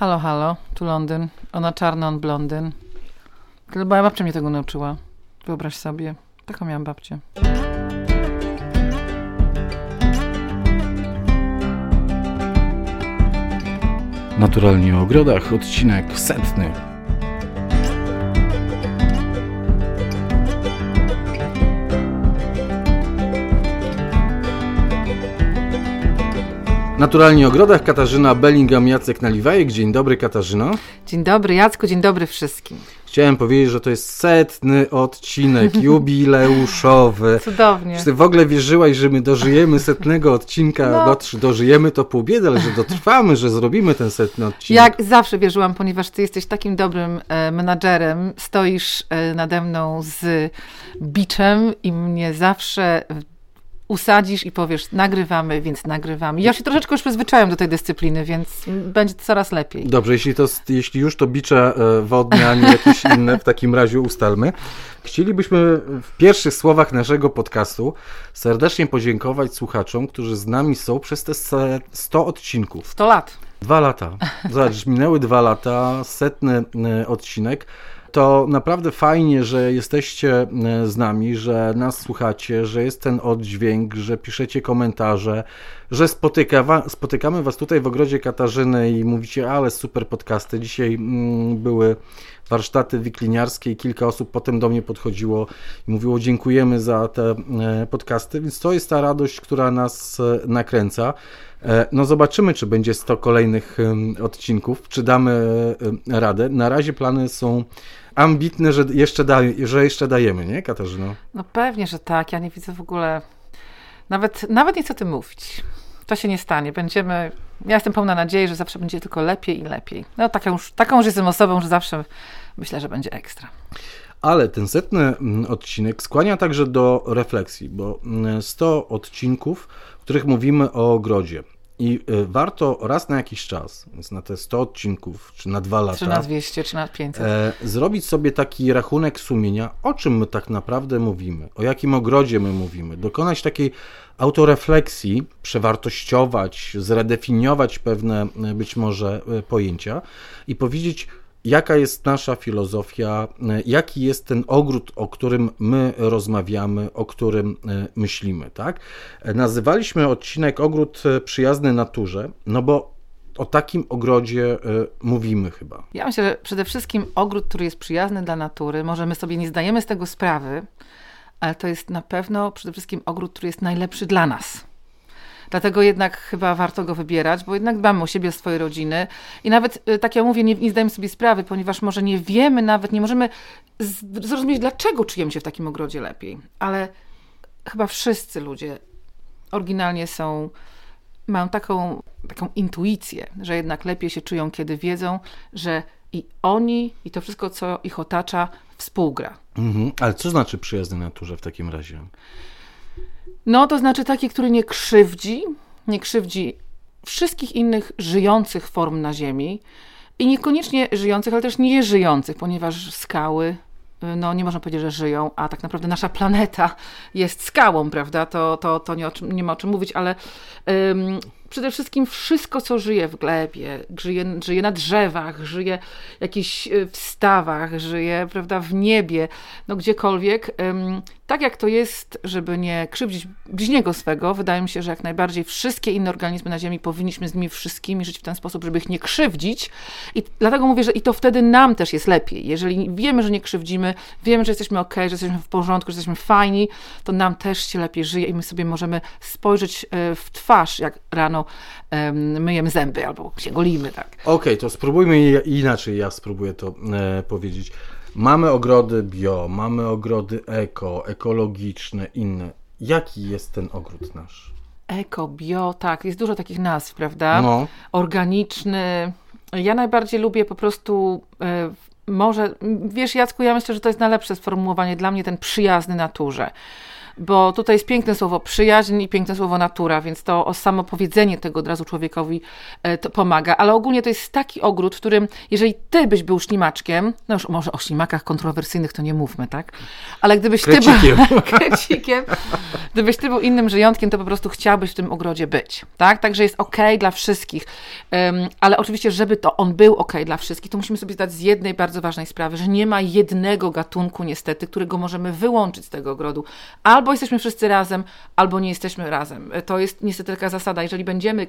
Halo, halo, tu Londyn. Ona czarna, on blondyn. Tylko moja babcia mnie tego nauczyła. Wyobraź sobie. Taką miałam babcię. Naturalnie o ogrodach, odcinek setny. Naturalnie ogrodach Katarzyna Bellingham, Jacek Naliwajek. Dzień dobry Katarzyno. Dzień dobry Jacku, dzień dobry wszystkim. Chciałem powiedzieć, że to jest setny odcinek jubileuszowy. Cudownie. Czy ty w ogóle wierzyłaś, że my dożyjemy setnego odcinka? No. Dożyjemy to pół biedy, ale że dotrwamy, że zrobimy ten setny odcinek. Jak zawsze wierzyłam, ponieważ ty jesteś takim dobrym e, menadżerem, stoisz e, nade mną z biczem i mnie zawsze usadzisz i powiesz, nagrywamy, więc nagrywamy. Ja się troszeczkę już przyzwyczaiłam do tej dyscypliny, więc będzie coraz lepiej. Dobrze, jeśli, to, jeśli już to bicze e, wodne, a nie jakieś inne, w takim razie ustalmy. Chcielibyśmy w pierwszych słowach naszego podcastu serdecznie podziękować słuchaczom, którzy z nami są przez te se- 100 odcinków. 100 lat. Dwa lata. Zobacz, minęły dwa lata, setny e, odcinek. To naprawdę fajnie, że jesteście e, z nami, że nas słuchacie, że jest ten oddźwięk, że piszecie komentarze, że spotyka, spotykamy Was tutaj w ogrodzie Katarzyny i mówicie, ale super podcasty. Dzisiaj mm, były warsztaty wikliniarskie i kilka osób potem do mnie podchodziło i mówiło dziękujemy za te e, podcasty, więc to jest ta radość, która nas e, nakręca. E, No zobaczymy, czy będzie 100 kolejnych odcinków, czy damy radę. Na razie plany są ambitne, że jeszcze, daj, że jeszcze dajemy, nie Katarzyno? No pewnie, że tak. Ja nie widzę w ogóle, nawet, nawet nic o tym mówić. To się nie stanie. Będziemy, ja jestem pełna nadziei, że zawsze będzie tylko lepiej i lepiej. No taką już, taką już jestem osobą, że zawsze myślę, że będzie ekstra. Ale ten setny odcinek skłania także do refleksji, bo mm, 100 odcinków, w których mówimy o ogrodzie. I y, warto raz na jakiś czas, więc na te 100 odcinków, czy na dwa lata, Czy na 200, czy na 500. e, zrobić sobie taki rachunek sumienia, o czym my tak naprawdę mówimy, o jakim ogrodzie my mówimy, dokonać takiej autorefleksji, przewartościować, zredefiniować pewne e, być może e, pojęcia i powiedzieć, jaka jest nasza filozofia, e, jaki jest ten ogród, o którym my rozmawiamy, o którym e, myślimy, tak? E, Nazywaliśmy odcinek Ogród przyjazny naturze, no bo o takim ogrodzie mówimy chyba. Ja myślę, że przede wszystkim ogród, który jest przyjazny dla natury, może my sobie nie zdajemy z tego sprawy, ale to jest na pewno przede wszystkim ogród, który jest najlepszy dla nas. Dlatego jednak chyba warto go wybierać, bo jednak dbamy o siebie, o swoje rodziny. I nawet, y, tak jak mówię, nie, nie zdajemy sobie sprawy, ponieważ może nie wiemy nawet, nie możemy zrozumieć, dlaczego czujemy się w takim ogrodzie lepiej. Ale chyba wszyscy ludzie oryginalnie są, mają taką, taką intuicję, że jednak lepiej się czują, kiedy wiedzą, że i oni, i to wszystko, co ich otacza, współgra. Mhm. Ale co znaczy przyjazny naturze w takim razie? No, to znaczy taki, który nie krzywdzi, nie krzywdzi wszystkich innych żyjących form na Ziemi i niekoniecznie żyjących, ale też nieżyjących, ponieważ skały, y, no nie można powiedzieć, że żyją, a tak naprawdę nasza planeta jest skałą, prawda? To, to, to nie, o czym, nie ma o czym mówić, ale przede wszystkim wszystko, co żyje w glebie, żyje, żyje na drzewach, żyje w jakichś y, w stawach, żyje, prawda, w niebie, no gdziekolwiek. Tak jak to jest, żeby nie krzywdzić bliźniego swego, wydaje mi się, że jak najbardziej wszystkie inne organizmy na Ziemi powinniśmy z nimi wszystkimi żyć w ten sposób, żeby ich nie krzywdzić. I dlatego mówię, że i to wtedy nam też jest lepiej. Jeżeli wiemy, że nie krzywdzimy, wiemy, że jesteśmy ok, że jesteśmy w porządku, że jesteśmy fajni, to nam też się lepiej żyje i my sobie możemy spojrzeć e, w twarz, jak rano em, myjemy zęby albo się golimy, tak. Okej, to spróbujmy inaczej, ja spróbuję to e, powiedzieć. Mamy ogrody bio, mamy ogrody eko, ekologiczne, inne. Jaki jest ten ogród nasz? Eko, bio, tak, jest dużo takich nazw, prawda? No, organiczny. Ja najbardziej lubię po prostu e, może, wiesz Jacku, ja myślę, że to jest najlepsze sformułowanie dla mnie, ten przyjazny naturze. Bo tutaj jest piękne słowo przyjaźń i piękne słowo natura, więc to samo powiedzenie tego od razu człowiekowi e, pomaga. Ale ogólnie to jest taki ogród, w którym, jeżeli ty byś był ślimaczkiem, no już może o ślimakach kontrowersyjnych to nie mówmy, tak? Ale gdybyś Krecikiem. ty był krecikiem, gdybyś ty był innym żyjątkiem, to po prostu chciałbyś w tym ogrodzie być, tak? Także jest ok dla wszystkich. Um, ale oczywiście, żeby to on był ok dla wszystkich, to musimy sobie zdać z jednej bardzo ważnej sprawy, że nie ma jednego gatunku niestety, którego możemy wyłączyć z tego ogrodu. Albo jesteśmy wszyscy razem, albo nie jesteśmy razem. To jest niestety taka zasada. Jeżeli będziemy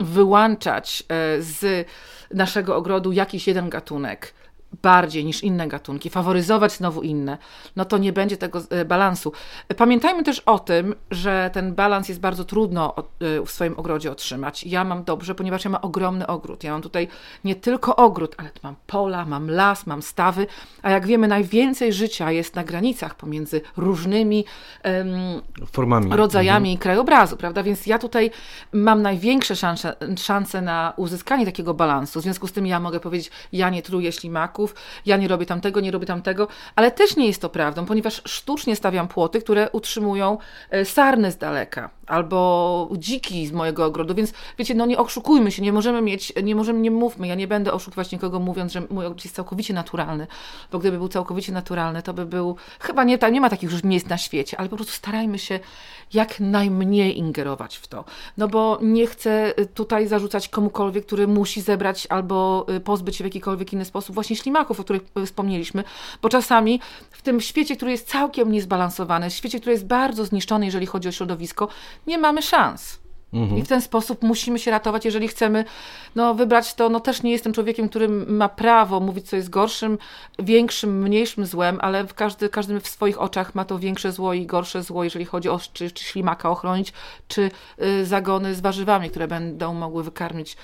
wyłączać um, z naszego ogrodu jakiś jeden gatunek, bardziej niż inne gatunki, faworyzować znowu inne, no to nie będzie tego e, balansu. Pamiętajmy też o tym, że ten balans jest bardzo trudno e, w swoim ogrodzie otrzymać. Ja mam dobrze, ponieważ ja mam ogromny ogród. Ja mam tutaj nie tylko ogród, ale mam pola, mam las, mam stawy, a jak wiemy, najwięcej życia jest na granicach pomiędzy różnymi um, formami, rodzajami mhm. krajobrazu, prawda? Więc ja tutaj mam największe szanse, szanse na uzyskanie takiego balansu. W związku z tym ja mogę powiedzieć, ja nie truję ja nie robię tamtego, nie robię tamtego, ale też nie jest to prawdą, ponieważ sztucznie stawiam płoty, które utrzymują e, sarny z daleka albo dziki z mojego ogrodu, więc wiecie, no nie oszukujmy się, nie możemy mieć, nie możemy, nie mówmy, ja nie będę oszukiwać nikogo mówiąc, że mój ogród jest całkowicie naturalny, bo gdyby był całkowicie naturalny, to by był, chyba nie, nie ma takich już miejsc na świecie, ale po prostu starajmy się jak najmniej ingerować w to, no bo nie chcę y, tutaj zarzucać komukolwiek, który musi zebrać albo y, pozbyć się w jakikolwiek inny sposób właśnie ślimaków, o których y, wspomnieliśmy, bo czasami w tym świecie, który jest całkiem niezbalansowany, świecie, który jest bardzo zniszczony, jeżeli chodzi o środowisko, nie mamy szans. Mhm. I w ten sposób musimy się ratować, jeżeli chcemy no, wybrać to. No też nie jestem człowiekiem, który ma prawo mówić, co jest gorszym, większym, mniejszym złem, ale w każdy, każdym w swoich oczach ma to większe zło i gorsze zło, jeżeli chodzi o czy, czy ślimaka ochronić, czy y, zagony z warzywami, które będą mogły wykarmić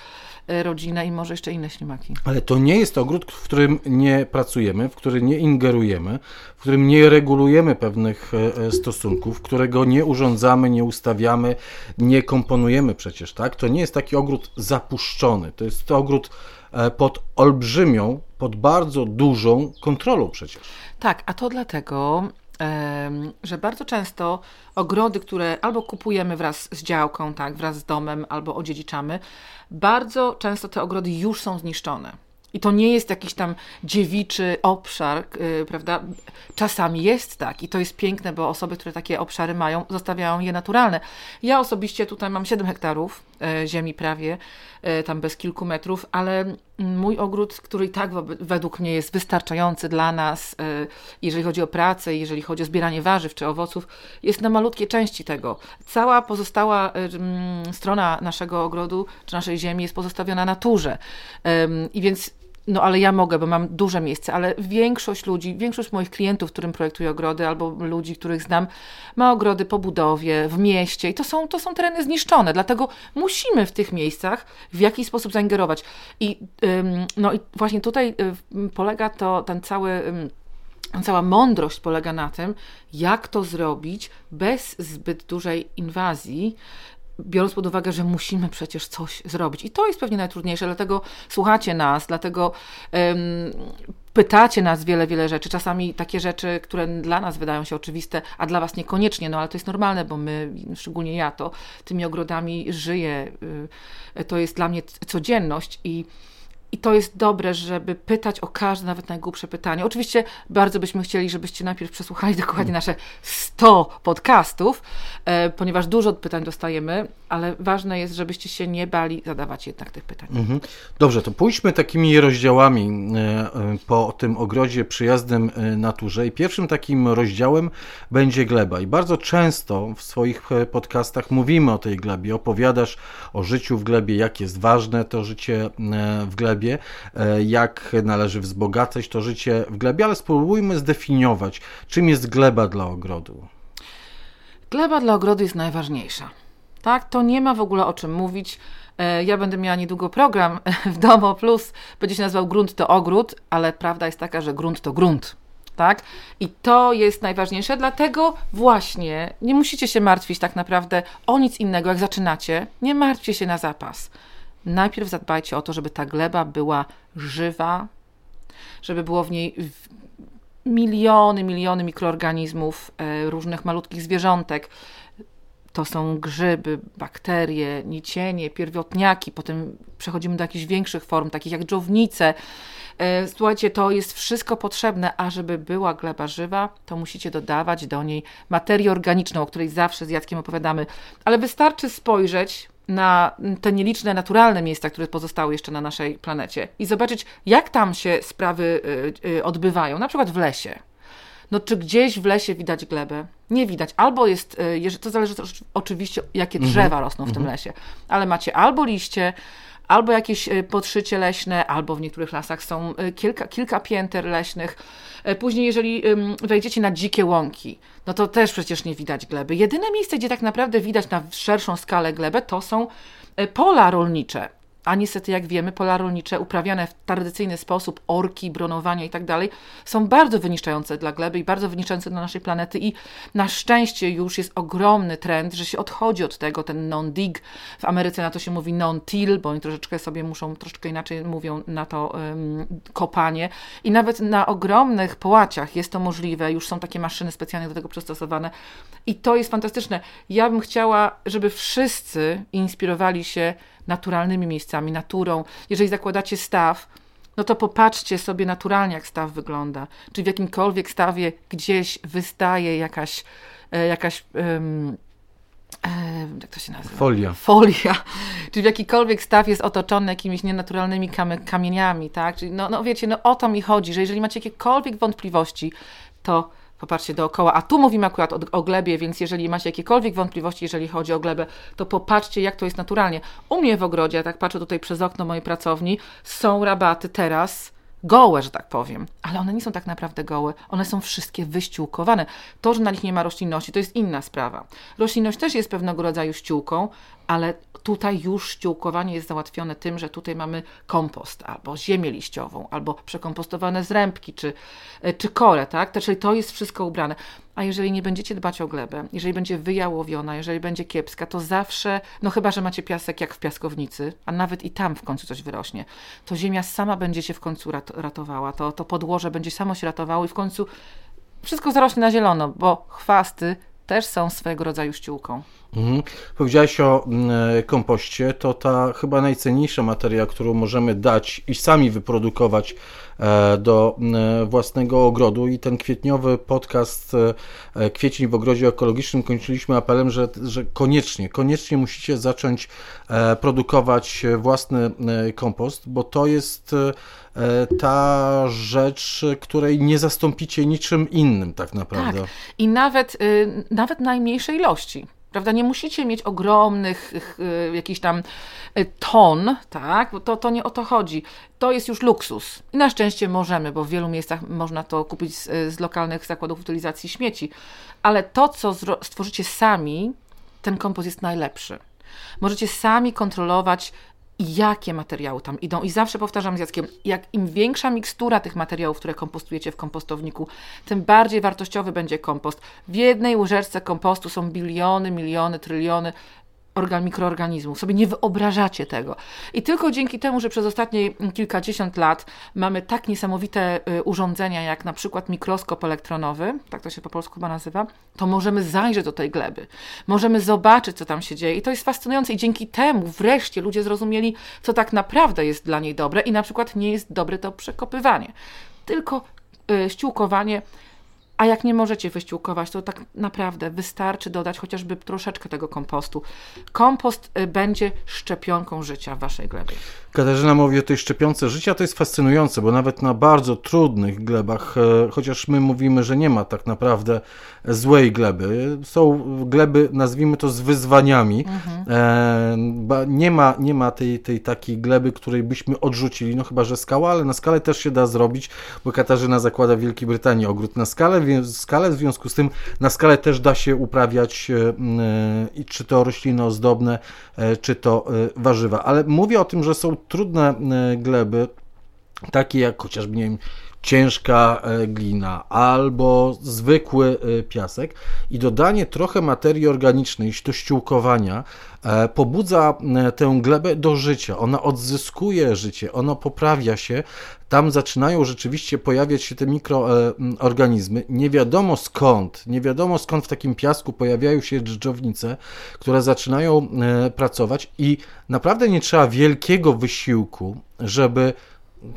rodzinę i może jeszcze inne ślimaki. Ale to nie jest ogród, w którym nie pracujemy, w którym nie ingerujemy, w którym nie regulujemy pewnych e, e, stosunków, którego nie urządzamy, nie ustawiamy, nie komponujemy przecież, tak? To nie jest taki ogród zapuszczony. To jest to ogród pod olbrzymią, pod bardzo dużą kontrolą przecież. Tak, a to dlatego, że bardzo często ogrody, które albo kupujemy wraz z działką, tak, wraz z domem, albo odziedziczamy, bardzo często te ogrody już są zniszczone. I to nie jest jakiś tam dziewiczy obszar, yy, prawda? Czasami jest tak i to jest piękne, bo osoby, które takie obszary mają, zostawiają je naturalne. Ja osobiście tutaj mam 7 hektarów yy, ziemi prawie, tam bez kilku metrów, ale mój ogród, który i tak według mnie jest wystarczający dla nas, y, jeżeli chodzi o pracę, jeżeli chodzi o zbieranie warzyw czy owoców, jest na malutkie części tego. Cała pozostała y, strona naszego ogrodu czy naszej ziemi jest pozostawiona naturze. I więc no ale ja mogę, bo mam duże miejsce, ale większość ludzi, większość moich klientów, którym projektuję ogrody, albo ludzi, których znam, ma ogrody po budowie, w mieście i to są, to są tereny zniszczone, dlatego musimy w tych miejscach w jakiś sposób zaingerować. I, no i właśnie tutaj y, polega to, ten cały cała mądrość polega na tym, jak to zrobić bez zbyt dużej inwazji, biorąc pod uwagę, że musimy przecież coś zrobić. I to jest pewnie najtrudniejsze, dlatego słuchacie nas, dlatego um, pytacie nas wiele, wiele rzeczy. Czasami takie rzeczy, które dla nas wydają się oczywiste, a dla was niekoniecznie, no ale to jest normalne, bo my, szczególnie ja to, tymi ogrodami żyję. Y, to jest dla mnie codzienność i i to jest dobre, żeby pytać o każde, nawet najgłupsze pytanie. Oczywiście bardzo byśmy chcieli, żebyście najpierw przesłuchali dokładnie nasze 100 podcastów, e, ponieważ dużo pytań dostajemy, ale ważne jest, żebyście się nie bali zadawać jednak tych pytań. Mhm. Dobrze, to pójdźmy takimi rozdziałami e, e, po tym ogrodzie przyjaznym naturze. I pierwszym takim rozdziałem będzie gleba. I bardzo często w swoich podcastach mówimy o tej glebie. Opowiadasz o życiu w glebie, jak jest ważne to życie w glebie glebie, e, jak należy wzbogacać to życie w glebie, ale spróbujmy zdefiniować, czym jest gleba dla ogrodu. Gleba dla ogrodu jest najważniejsza. Tak, to nie ma w ogóle o czym mówić. E, ja będę miała niedługo program w Domo Plus, będzie się nazywał Grunt to ogród, ale prawda jest taka, że grunt to grunt. Tak? I to jest najważniejsze, dlatego właśnie nie musicie się martwić tak naprawdę o nic innego, jak zaczynacie. Nie martwcie się na zapas najpierw zadbajcie o to, żeby ta gleba była żywa, żeby było w niej miliony, miliony mikroorganizmów, e, różnych malutkich zwierzątek. To są grzyby, bakterie, nicienie, pierwiotniaki, potem przechodzimy do jakichś większych form, takich jak dżownice. E, słuchajcie, to jest wszystko potrzebne, a żeby była gleba żywa, to musicie dodawać do niej materię organiczną, o której zawsze z Jackiem opowiadamy. Ale wystarczy spojrzeć na te nieliczne naturalne miejsca, które pozostały jeszcze na naszej planecie i zobaczyć, jak tam się sprawy y, y, odbywają, na przykład w lesie. No czy gdzieś w lesie widać glebę? Nie widać. Albo jest, y, to zależy oczywiście, jakie mhm. drzewa rosną w tym mhm. lesie, ale macie albo liście, albo jakieś podszycie leśne, albo w niektórych lasach są kilka, kilka pięter leśnych. Później, jeżeli wejdziecie na dzikie łąki, no to też przecież nie widać gleby. Jedyne miejsce, gdzie tak naprawdę widać na szerszą skalę glebę, to są e, pola rolnicze a niestety, jak wiemy, pola rolnicze uprawiane w tradycyjny sposób, orki, bronowania i tak dalej, są bardzo wyniszczające dla gleby i bardzo wyniszczające dla naszej planety i na szczęście już jest ogromny trend, że się odchodzi od tego, ten non-dig. W Ameryce na to się mówi non-till, bo oni troszeczkę sobie muszą, troszeczkę inaczej mówią na to um, kopanie i nawet na ogromnych połaciach jest to możliwe, już są takie maszyny specjalnie do tego przystosowane i to jest fantastyczne. Ja bym chciała, żeby wszyscy inspirowali się naturalnymi miejscami, naturą. Jeżeli zakładacie staw, no to popatrzcie sobie naturalnie, jak staw wygląda. Czy w jakimkolwiek stawie gdzieś wystaje jakaś, e, jakaś um, jak to się nazywa? Folia. Folia. Czy w jakikolwiek staw jest otoczony jakimiś nienaturalnymi kamieniami, tak? Czyli no, no wiecie, no o to mi chodzi, że jeżeli macie jakiekolwiek wątpliwości, to popatrzcie dookoła. A tu mówimy akurat o, o, glebie, więc jeżeli macie jakiekolwiek wątpliwości, jeżeli chodzi o glebę, to popatrzcie, jak to jest naturalnie. U mnie w ogrodzie, ja tak patrzę tutaj przez okno mojej pracowni, są rabaty teraz gołe, że tak powiem, ale one nie są tak naprawdę gołe, one są wszystkie wyściółkowane. To, że na nich nie ma roślinności, to jest inna sprawa. Roślinność też jest pewnego rodzaju ściółką, ale tutaj już ściółkowanie jest załatwione tym, że tutaj mamy kompost, albo ziemię liściową, albo przekompostowane zrębki, czy, e, czy kole, tak? Czyli to jest wszystko ubrane. A jeżeli nie będziecie dbać o glebę, jeżeli będzie wyjałowiona, jeżeli będzie kiepska, to zawsze, no chyba, że macie piasek jak w piaskownicy, a nawet i tam w końcu coś wyrośnie, to ziemia sama będzie się w końcu ratowała, to, to podłoże będzie samo się ratowało i w końcu wszystko zarośnie na zielono, bo chwasty też są swego rodzaju ściółką. Mhm. Powiedziałeś o mm, e, kompoście, to ta chyba najcenniejsza materia, którą możemy dać i sami wyprodukować e, do mm, e, własnego ogrodu i ten kwietniowy podcast Kwiecień w ogrodzie ekologicznym kończyliśmy apelem, że, że koniecznie, koniecznie musicie zacząć produkować własny kompost, bo to jest ta rzecz, której nie zastąpicie niczym innym tak naprawdę. Tak. I nawet, y, nawet najmniejszej ilości. Prawda? Nie musicie mieć ogromnych y, jakichś tam y, ton, tak? Bo to, to nie o to chodzi. To jest już luksus. I na szczęście możemy, bo w wielu miejscach można to kupić z, z lokalnych zakładów utylizacji śmieci. Ale to, co stworzycie sami, ten kompost jest najlepszy. Możecie sami kontrolować i jakie materiały tam idą. I zawsze powtarzam z Jackiem, jak im większa mikstura tych materiałów, które kompostujecie w kompostowniku, tym bardziej wartościowy będzie kompost. W jednej łyżeczce kompostu są biliony, miliony, tryliony organ, mikroorganizmów. Sobie nie wyobrażacie tego. I tylko dzięki temu, że przez ostatnie kilkadziesiąt lat mamy tak niesamowite y, urządzenia, jak na przykład mikroskop elektronowy, tak to się po polsku chyba nazywa, to możemy zajrzeć do tej gleby. Możemy zobaczyć, co tam się dzieje. I to jest fascynujące. I dzięki temu wreszcie ludzie zrozumieli, co tak naprawdę jest dla niej dobre i na przykład nie jest dobre to przekopywanie. Tylko y, ściółkowanie a jak nie możecie wyściółkować, to tak naprawdę wystarczy dodać chociażby troszeczkę tego kompostu. Kompost y, będzie szczepionką życia w waszej glebie. Katarzyna mówi o tej szczepionce życia, to jest fascynujące, bo nawet na bardzo trudnych glebach, e, chociaż my mówimy, że nie ma tak naprawdę złej gleby, są gleby, nazwijmy to z wyzwaniami, mhm. e, nie ma, nie ma tej, tej takiej gleby, której byśmy odrzucili, no chyba, że skała, ale na skalę też się da zrobić, bo Katarzyna zakłada w Wielkiej Brytanii ogród na skalę, skalę w związku z tym na skalę też da się uprawiać e, e czy to rośliny ozdobne, e, czy to e, warzywa, ale mówię o tym, że są trudne e, gleby, takie jak chociażby, nie wiem, ciężka e, glina albo zwykły e, piasek i dodanie trochę materii organicznej, ściółkowania, e, pobudza tę glebę do życia. Ona odzyskuje życie, ona poprawia się. Tam zaczynają rzeczywiście pojawiać się te mikroorganizmy. Nie wiadomo skąd, nie wiadomo skąd w takim piasku pojawiają się dżdżownice, które zaczynają pracować i naprawdę nie trzeba wielkiego wysiłku, żeby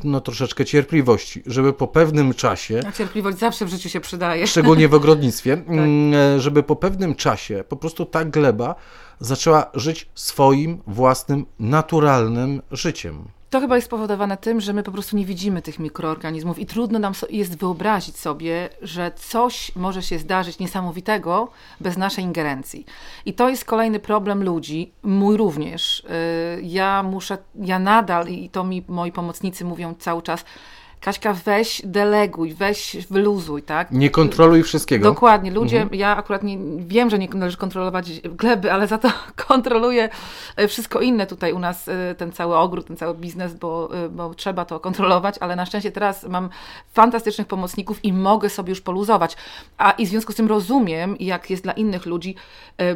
no, troszeczkę cierpliwości, żeby po pewnym czasie. A cierpliwość zawsze w życiu się przydaje. Szczególnie w ogrodnictwie, tak. Mm, żeby po pewnym czasie po prostu ta gleba zaczęła żyć swoim własnym, naturalnym życiem. To chyba jest spowodowane tym, że my po prostu nie widzimy tych mikroorganizmów i trudno nam jest wyobrazić sobie, że coś może się zdarzyć niesamowitego bez naszej ingerencji. I to jest kolejny problem ludzi, mój również. Y, ja muszę, ja nadal, i to mi moi pomocnicy mówią cały czas, Kaśka, weź deleguj, weź wyluzuj, tak? Nie kontroluj wszystkiego. Dokładnie. Ludzie, mhm. ja akurat nie, wiem, że nie należy kontrolować gleby, ale za to kontroluję e, wszystko inne tutaj u nas, e, ten cały ogród, ten cały biznes, bo, e, bo trzeba to kontrolować, ale na szczęście teraz mam fantastycznych pomocników i mogę sobie już poluzować. A i w związku z tym rozumiem, jak jest dla innych ludzi,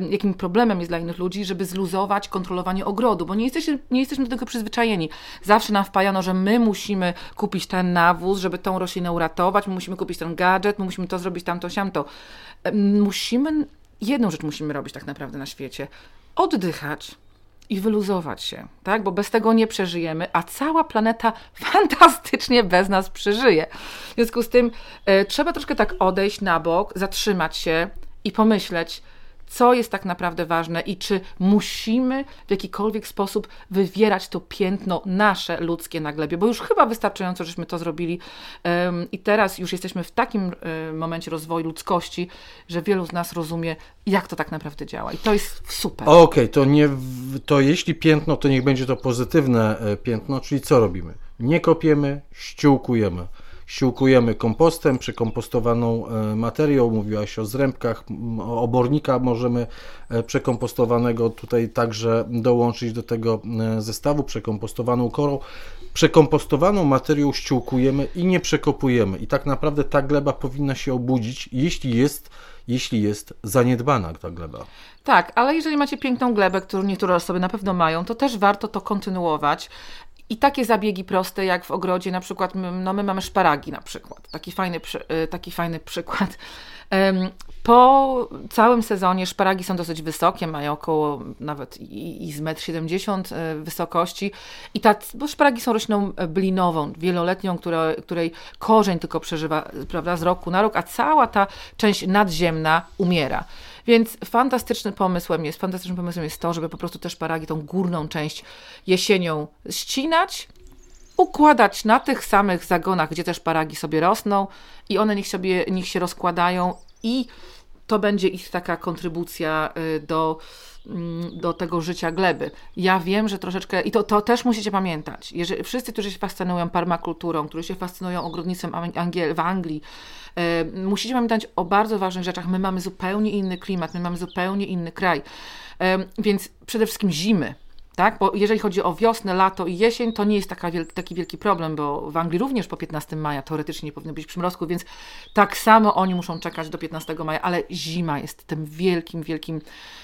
jakim problemem jest dla innych ludzi, żeby zluzować kontrolowanie ogrodu, bo nie jesteśmy, nie jesteśmy do tego przyzwyczajeni. Zawsze nam wpajano, że my musimy kupić ten nawóz, żeby tą roślinę uratować, my musimy kupić ten gadżet, my musimy to zrobić, tamto, siamto. Musimy, jedną rzecz musimy robić tak naprawdę na świecie. Oddychać i wyluzować się, tak? Bo bez tego nie przeżyjemy, a cała planeta fantastycznie bez nas przeżyje. W związku z tym e, trzeba troszkę tak odejść na bok, zatrzymać się i pomyśleć, co jest tak naprawdę ważne i czy musimy w jakikolwiek sposób wywierać to piętno nasze ludzkie na glebie, bo już chyba wystarczająco żeśmy to zrobili um, i teraz już jesteśmy w takim um, momencie rozwoju ludzkości, że wielu z nas rozumie, jak to tak naprawdę działa i to jest super. Okej, okay, to, nie, to jeśli piętno, to niech będzie to pozytywne e, piętno, czyli co robimy? Nie kopiemy, ściółkujemy siłkujemy kompostem, przekompostowaną e, materią, mówiłaś o zrębkach, obornika możemy e, przekompostowanego tutaj także dołączyć do tego e, zestawu, przekompostowaną korą. Przekompostowaną materią ściółkujemy i nie przekopujemy. I tak naprawdę ta gleba powinna się obudzić, jeśli jest jeśli jest zaniedbana ta gleba. Tak, ale jeżeli macie piękną glebę, którą niektóre osoby na pewno mają, to też warto to kontynuować. I takie zabiegi proste, jak w ogrodzie, na przykład, no my mamy szparagi na przykład, taki fajny, y, taki fajny przykład. Po całym sezonie szparagi są dosyć wysokie, mają około nawet i, i z 1,70 m y, wysokości. I ta, bo szparagi są rośliną blinową, wieloletnią, której korzeń tylko przeżywa prawda, z roku na rok, a cała ta część nadziemna umiera. Więc fantastycznym pomysłem jest, fantastycznym pomysłem jest to, żeby po prostu też paragi tą górną część jesienią ścinać, układać na tych samych zagonach, gdzie też paragi sobie rosną i one niech sobie, niech się rozkładają i to będzie ich taka kontrybucja y, do, mm, do tego życia gleby. Ja wiem, że troszeczkę, i to, to też musicie pamiętać, jeżeli wszyscy, którzy się fascynują permakulturą, którzy się fascynują ogrodnictwem Angiel, w Anglii, e, musicie pamiętać o bardzo ważnych rzeczach. My mamy zupełnie inny klimat, my mamy zupełnie inny kraj, e, więc przede wszystkim zimy tak? Bo jeżeli chodzi o wiosnę, lato i jesień, to nie jest wielki, taki wielki problem, bo w Anglii również po 15 maja teoretycznie nie powinno być przymrozku, więc tak samo oni muszą czekać do 15 maja, ale zima jest tym wielkim, wielkim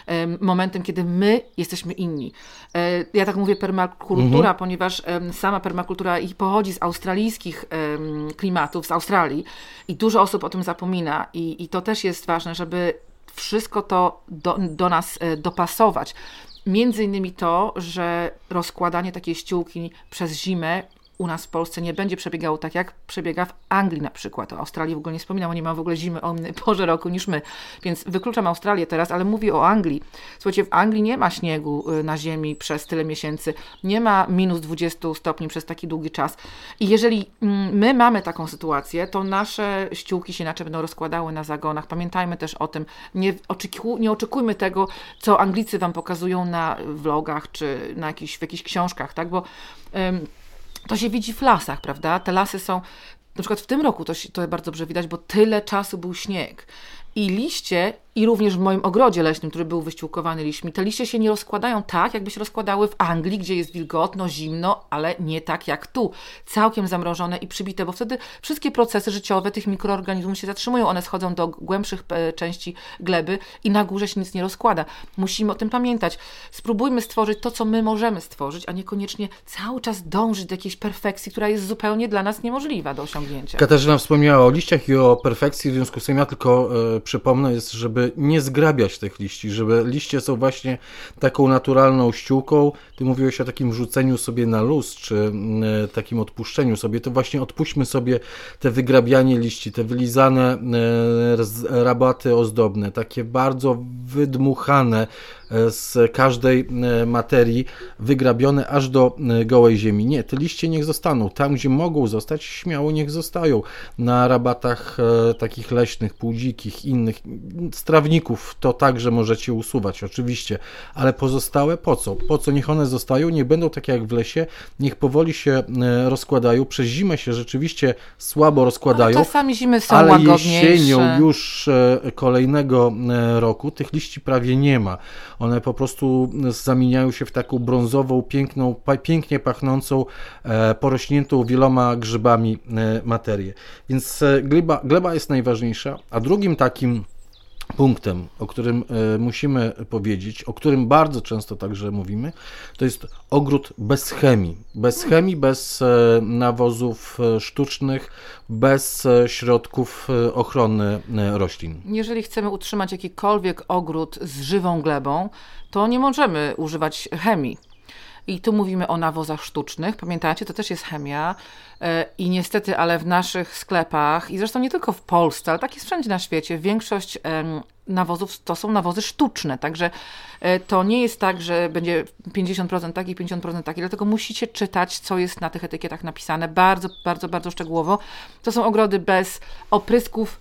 um, momentem, kiedy my jesteśmy inni. E, ja tak mówię permakultura, mhm. ponieważ um, sama permakultura i pochodzi z australijskich um, klimatów, z Australii i dużo osób o tym zapomina i, i to też jest ważne, żeby wszystko to do, do nas e, dopasować. Między innymi to, że rozkładanie takiej ściółki przez zimę u nas w Polsce nie będzie przebiegało tak, jak przebiega w Anglii na przykład. O Australii w ogóle nie wspominam, bo nie ma w ogóle zimy o innej porze roku niż my. Więc wykluczam Australię teraz, ale mówię o Anglii. Słuchajcie, w Anglii nie ma śniegu y, na ziemi przez tyle miesięcy, nie ma minus 20 stopni przez taki długi czas. I jeżeli mm, my mamy taką sytuację, to nasze ściółki się inaczej będą rozkładały na zagonach. Pamiętajmy też o tym, nie, oczeku, nie oczekujmy tego, co Anglicy Wam pokazują na vlogach czy na jakichś, w jakichś książkach, tak? Bo to się widzi w lasach, prawda? Te lasy są, na przykład w tym roku to, to bardzo dobrze widać, bo tyle czasu był śnieg. I liście, i również w moim ogrodzie leśnym, który był wyściółkowany liśćmi, te liście się nie rozkładają tak, jakby się rozkładały w Anglii, gdzie jest wilgotno, zimno, ale nie tak jak tu. Całkiem zamrożone i przybite, bo wtedy wszystkie procesy życiowe tych mikroorganizmów się zatrzymują. One schodzą do głębszych e, części gleby i na górze się nic nie rozkłada. Musimy o tym pamiętać. Spróbujmy stworzyć to, co my możemy stworzyć, a niekoniecznie cały czas dążyć do jakiejś perfekcji, która jest zupełnie dla nas niemożliwa do osiągnięcia. Katarzyna wspomniała o liściach i o perfekcji, w związku z tym ja tylko e, przypomnę, jest, żeby nie zgrabiać tych liści, żeby liście są właśnie taką naturalną ściółką. Ty mówiłeś o takim rzuceniu sobie na luz, czy e, takim odpuszczeniu sobie, to właśnie odpuśćmy sobie te wygrabianie liści, te wylizane e, rabaty ozdobne, takie bardzo wydmuchane, z każdej e, materii wygrabione aż do e, gołej ziemi. Nie, te liście niech zostaną. Tam, gdzie mogą zostać, śmiało niech zostają. Na rabatach e, takich leśnych, półdzikich, innych strawników to także możecie usuwać, oczywiście, ale pozostałe po co? Po co niech one zostają? Nie będą takie jak w lesie, niech powoli się rozkładają. Przez zimę się rzeczywiście słabo rozkładają. Ale czasami zimy są ale jesienią już kolejnego roku tych liści prawie nie ma. One po prostu zamieniają się w taką brązową, piękną, pięknie pachnącą, e, porośniętą wieloma grzybami e, materię. Więc e, gleba, gleba jest najważniejsza, a drugim takim punktem, o którym musimy powiedzieć, o którym bardzo często także mówimy, to jest ogród bez chemii. Bez chemii, bez nawozów sztucznych, bez środków ochrony roślin. Jeżeli chcemy utrzymać jakikolwiek ogród z żywą glebą, to nie możemy używać chemii. I tu mówimy o nawozach sztucznych. Pamiętacie, to też jest chemia. E, I niestety, ale w naszych sklepach, i zresztą nie tylko w Polsce, ale tak jest wszędzie na świecie, większość nawozów to są nawozy sztuczne. Także e, to nie jest tak, że będzie 50% taki, 50% taki, dlatego musicie czytać, co jest na tych etykietach napisane bardzo, bardzo, bardzo szczegółowo. To są ogrody bez oprysków,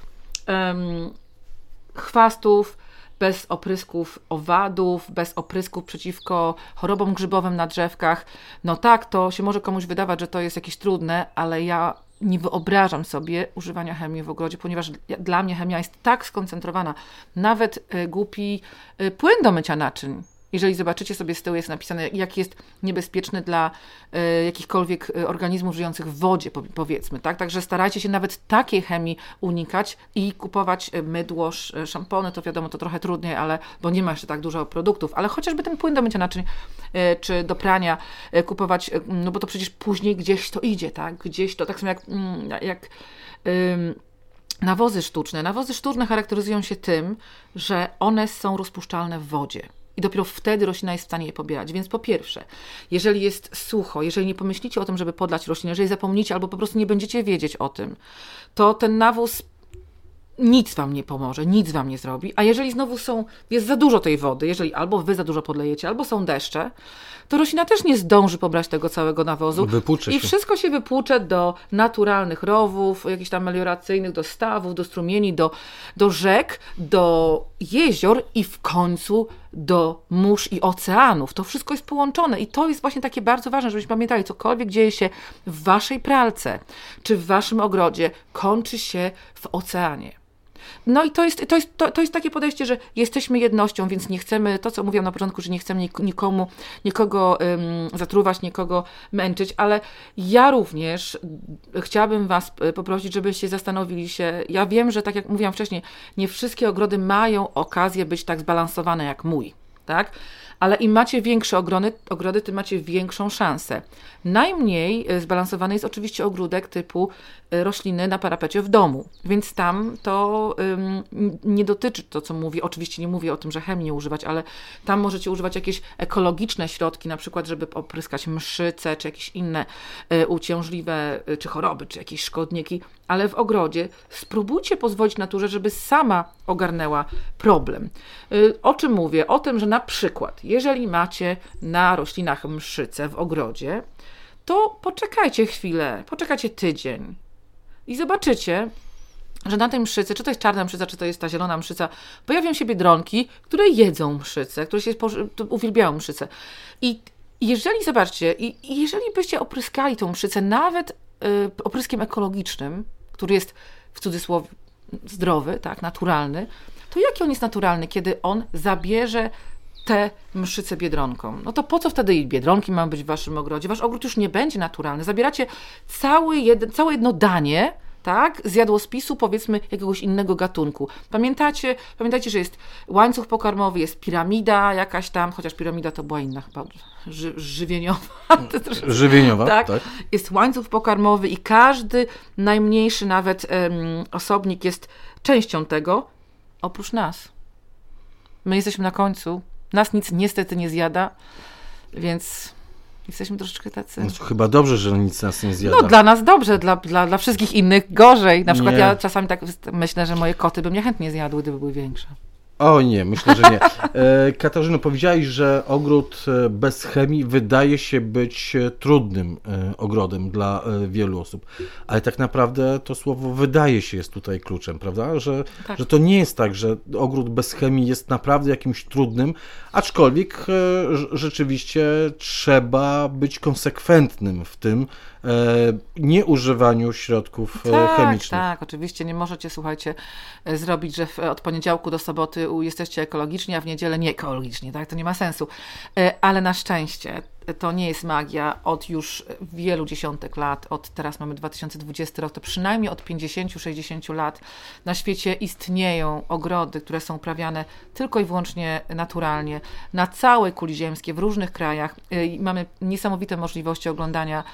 chwastów, bez oprysków owadów, bez oprysków przeciwko chorobom grzybowym na drzewkach. No tak, to się może komuś wydawać, że to jest jakieś trudne, ale ja nie wyobrażam sobie używania chemii w ogrodzie, ponieważ dla mnie chemia jest tak skoncentrowana. Nawet y, głupi y, płyn do mycia naczyń jeżeli zobaczycie sobie z tyłu, jest napisane, jak jest niebezpieczny dla y, jakichkolwiek e, organizmów żyjących w wodzie, powiedzmy. Tak? Także starajcie się nawet takiej chemii unikać i kupować mydło, szampony, to wiadomo, to trochę trudniej, ale bo nie ma jeszcze tak dużo produktów, ale chociażby ten płyn do mycia naczyń y, czy do prania y, kupować, no bo to przecież później gdzieś to idzie, tak? Gdzieś to, tak samo jak, mm, jak nawozy sztuczne. Nawozy sztuczne charakteryzują się tym, że one są rozpuszczalne w wodzie. I dopiero wtedy roślina jest w stanie je pobierać. Więc po pierwsze, jeżeli jest sucho, jeżeli nie pomyślicie o tym, żeby podlać roślinę, jeżeli zapomnicie albo po prostu nie będziecie wiedzieć o tym, to ten nawóz nic wam nie pomoże, nic wam nie zrobi. A jeżeli znowu są, jest za dużo tej wody, jeżeli albo wy za dużo podlejecie, albo są deszcze, to roślina też nie zdąży pobrać tego całego nawozu. Wypłucze I wszystko się wypłucze do naturalnych rowów, jakichś tam melioracyjnych, do stawów, do strumieni, do, do rzek, do jezior i w końcu do mórz i oceanów. To wszystko jest połączone i to jest właśnie takie bardzo ważne, żebyśmy pamiętali, cokolwiek dzieje się w waszej pralce czy w waszym ogrodzie, kończy się w oceanie. No i to jest, to, jest, to, to jest takie podejście, że jesteśmy jednością, więc nie chcemy, to co mówiłam na początku, że nie chcemy nikomu, nikogo um, zatruwać, nikogo męczyć, ale ja również chciałabym Was e, poprosić, żebyście zastanowili się, ja wiem, że tak jak mówiłam wcześniej, nie wszystkie ogrody mają okazję być tak zbalansowane jak mój, tak? Ale im macie większe ogrody, ogrody, tym macie większą szansę. Najmniej e, zbalansowany jest oczywiście ogródek typu e, rośliny na parapecie w domu, więc tam to ym, nie dotyczy to, co mówię. Oczywiście nie mówię o tym, że chemii nie używać, ale tam możecie używać jakieś ekologiczne środki, na przykład, żeby opryskać mszyce, czy jakieś inne y, uciążliwe, y, czy choroby, czy jakieś szkodniki, ale w ogrodzie spróbujcie pozwolić naturze, żeby sama ogarnęła problem. Y, o czym mówię? O tym, że na przykład, jeżeli macie na roślinach mszyce w ogrodzie, to poczekajcie chwilę, poczekajcie tydzień i zobaczycie, że na tej mszycy, czy to jest czarna mszyca, czy to jest ta zielona mszyca, pojawią się biedronki, które jedzą mszyce, które się uwielbiają mszyce. I jeżeli, zobaczcie, i jeżeli byście opryskali tą mszycę nawet y, opryskiem ekologicznym, który jest w cudzysłowie zdrowy, tak, naturalny, to jaki on jest naturalny, kiedy on zabierze tę mszycę biedronką. No to po co wtedy biedronki mają być w waszym ogrodzie? Wasz ogród już nie będzie naturalny. Zabieracie cały całe jedno danie, tak, z jadłospisu powiedzmy jakiegoś innego gatunku. Pamiętacie, pamiętajcie, że jest łańcuch pokarmowy, jest piramida jakaś tam, chociaż piramida to była inna chyba, ży, żywieniowa. Żywieniowa, tak? tak. Jest łańcuch pokarmowy i każdy najmniejszy nawet um, osobnik jest częścią tego, oprócz nas. My jesteśmy na końcu, nas nic niestety nie zjada, więc jesteśmy troszeczkę tacy. No, chyba dobrze, że nic nas nie zjada. No dla nas dobrze, dla, dla, dla wszystkich innych gorzej. Na przykład nie. ja czasami tak myślę, że moje koty by mnie chętnie zjadły, gdyby były większe. O nie, myślę, że nie. E, Katarzyno, powiedziałeś, że ogród e, bez chemii wydaje się być e, trudnym ogrodem dla wielu osób, ale tak naprawdę to słowo wydaje się jest tutaj kluczem, prawda? Że, tak. że to nie jest tak, że ogród bez chemii jest naprawdę jakimś trudnym, aczkolwiek rzeczywiście trzeba być konsekwentnym w tym, nieużywaniu środków e, tak, chemicznych. Tak, oczywiście nie możecie, słuchajcie, e, zrobić, że od poniedziałku do soboty jesteście ekologiczni, a w niedzielę nie ekologiczni, tak? To nie ma sensu. Ale na szczęście to nie jest magia od już wielu dziesiątek lat, od teraz mamy 2020 rok, to przynajmniej od 50-60 lat na świecie istnieją ogrody, które są uprawiane tylko i wyłącznie naturalnie, na całej kuli ziemskiej, w różnych krajach. Mamy niesamowite możliwości oglądania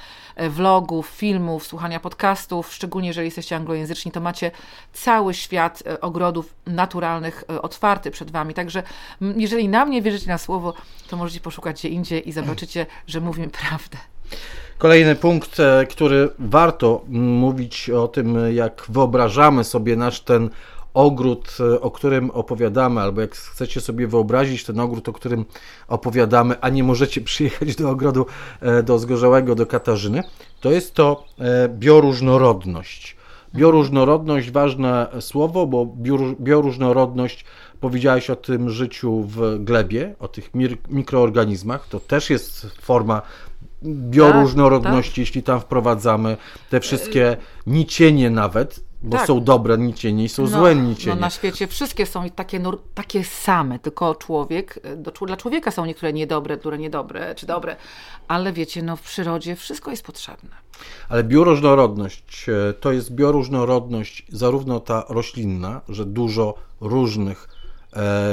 vlogów, filmów, słuchania podcastów, szczególnie jeżeli jesteście anglojęzyczni, to macie cały świat e, ogrodów naturalnych e, otwarty przed Wami. Także jeżeli na mnie wierzycie na słowo, to możecie poszukać gdzie indziej i zobaczycie, że mówimy prawdę. Kolejny punkt, e, który warto mówić o tym, jak wyobrażamy sobie nasz ten ogród, e, o którym opowiadamy, albo jak chcecie sobie wyobrazić ten ogród, o którym opowiadamy, a nie możecie przyjechać do ogrodu e, do Zgorzałego, do Katarzyny, to jest to e, bioróżnorodność. Bioróżnorodność, ważne słowo, bo bioróżnorodność, powiedziałeś o tym życiu w glebie, o tych mikroorganizmach, to też jest forma bioróżnorodności, tak, tak. jeśli tam wprowadzamy te wszystkie nicienie nawet, bo tak. są dobre nicienie i są no, złe nicienie. No na świecie wszystkie są takie, no, takie same, tylko człowiek, do, dla człowieka są niektóre niedobre, które niedobre, czy dobre, ale wiecie, no w przyrodzie wszystko jest potrzebne. Ale bioróżnorodność e, to jest bioróżnorodność zarówno ta roślinna, że dużo różnych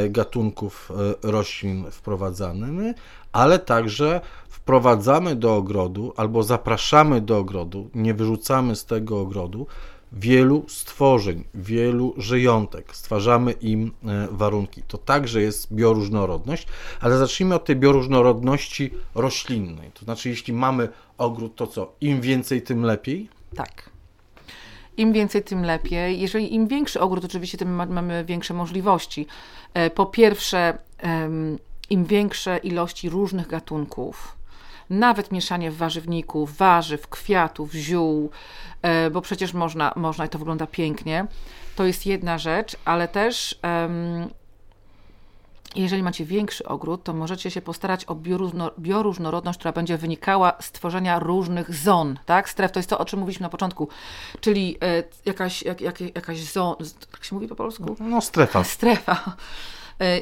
gatunków e, roślin wprowadzamy, ale także wprowadzamy do ogrodu albo zapraszamy do ogrodu, nie wyrzucamy z tego ogrodu wielu stworzeń, wielu żyjątek, stwarzamy im e, warunki. To także jest bioróżnorodność, ale zacznijmy od tej bioróżnorodności roślinnej. To znaczy, jeśli mamy ogród, to co? Im więcej, tym lepiej? Tak. Im więcej, tym lepiej. Jeżeli im większy ogród, oczywiście, tym mamy większe możliwości. E, po pierwsze, im większe ilości różnych gatunków, nawet mieszanie warzywników, warzyw, kwiatów, ziół, e, bo przecież można, można i to wygląda pięknie. To jest jedna rzecz, ale też jeżeli macie większy ogród, to możecie się postarać o bioróżnorodność, która będzie wynikała z tworzenia różnych zon, tak? Stref to jest to, o czym mówiliśmy na początku, czyli e, jakaś, jak, jak, jakaś zona, jak się mówi po polsku? No, strefa. Strefa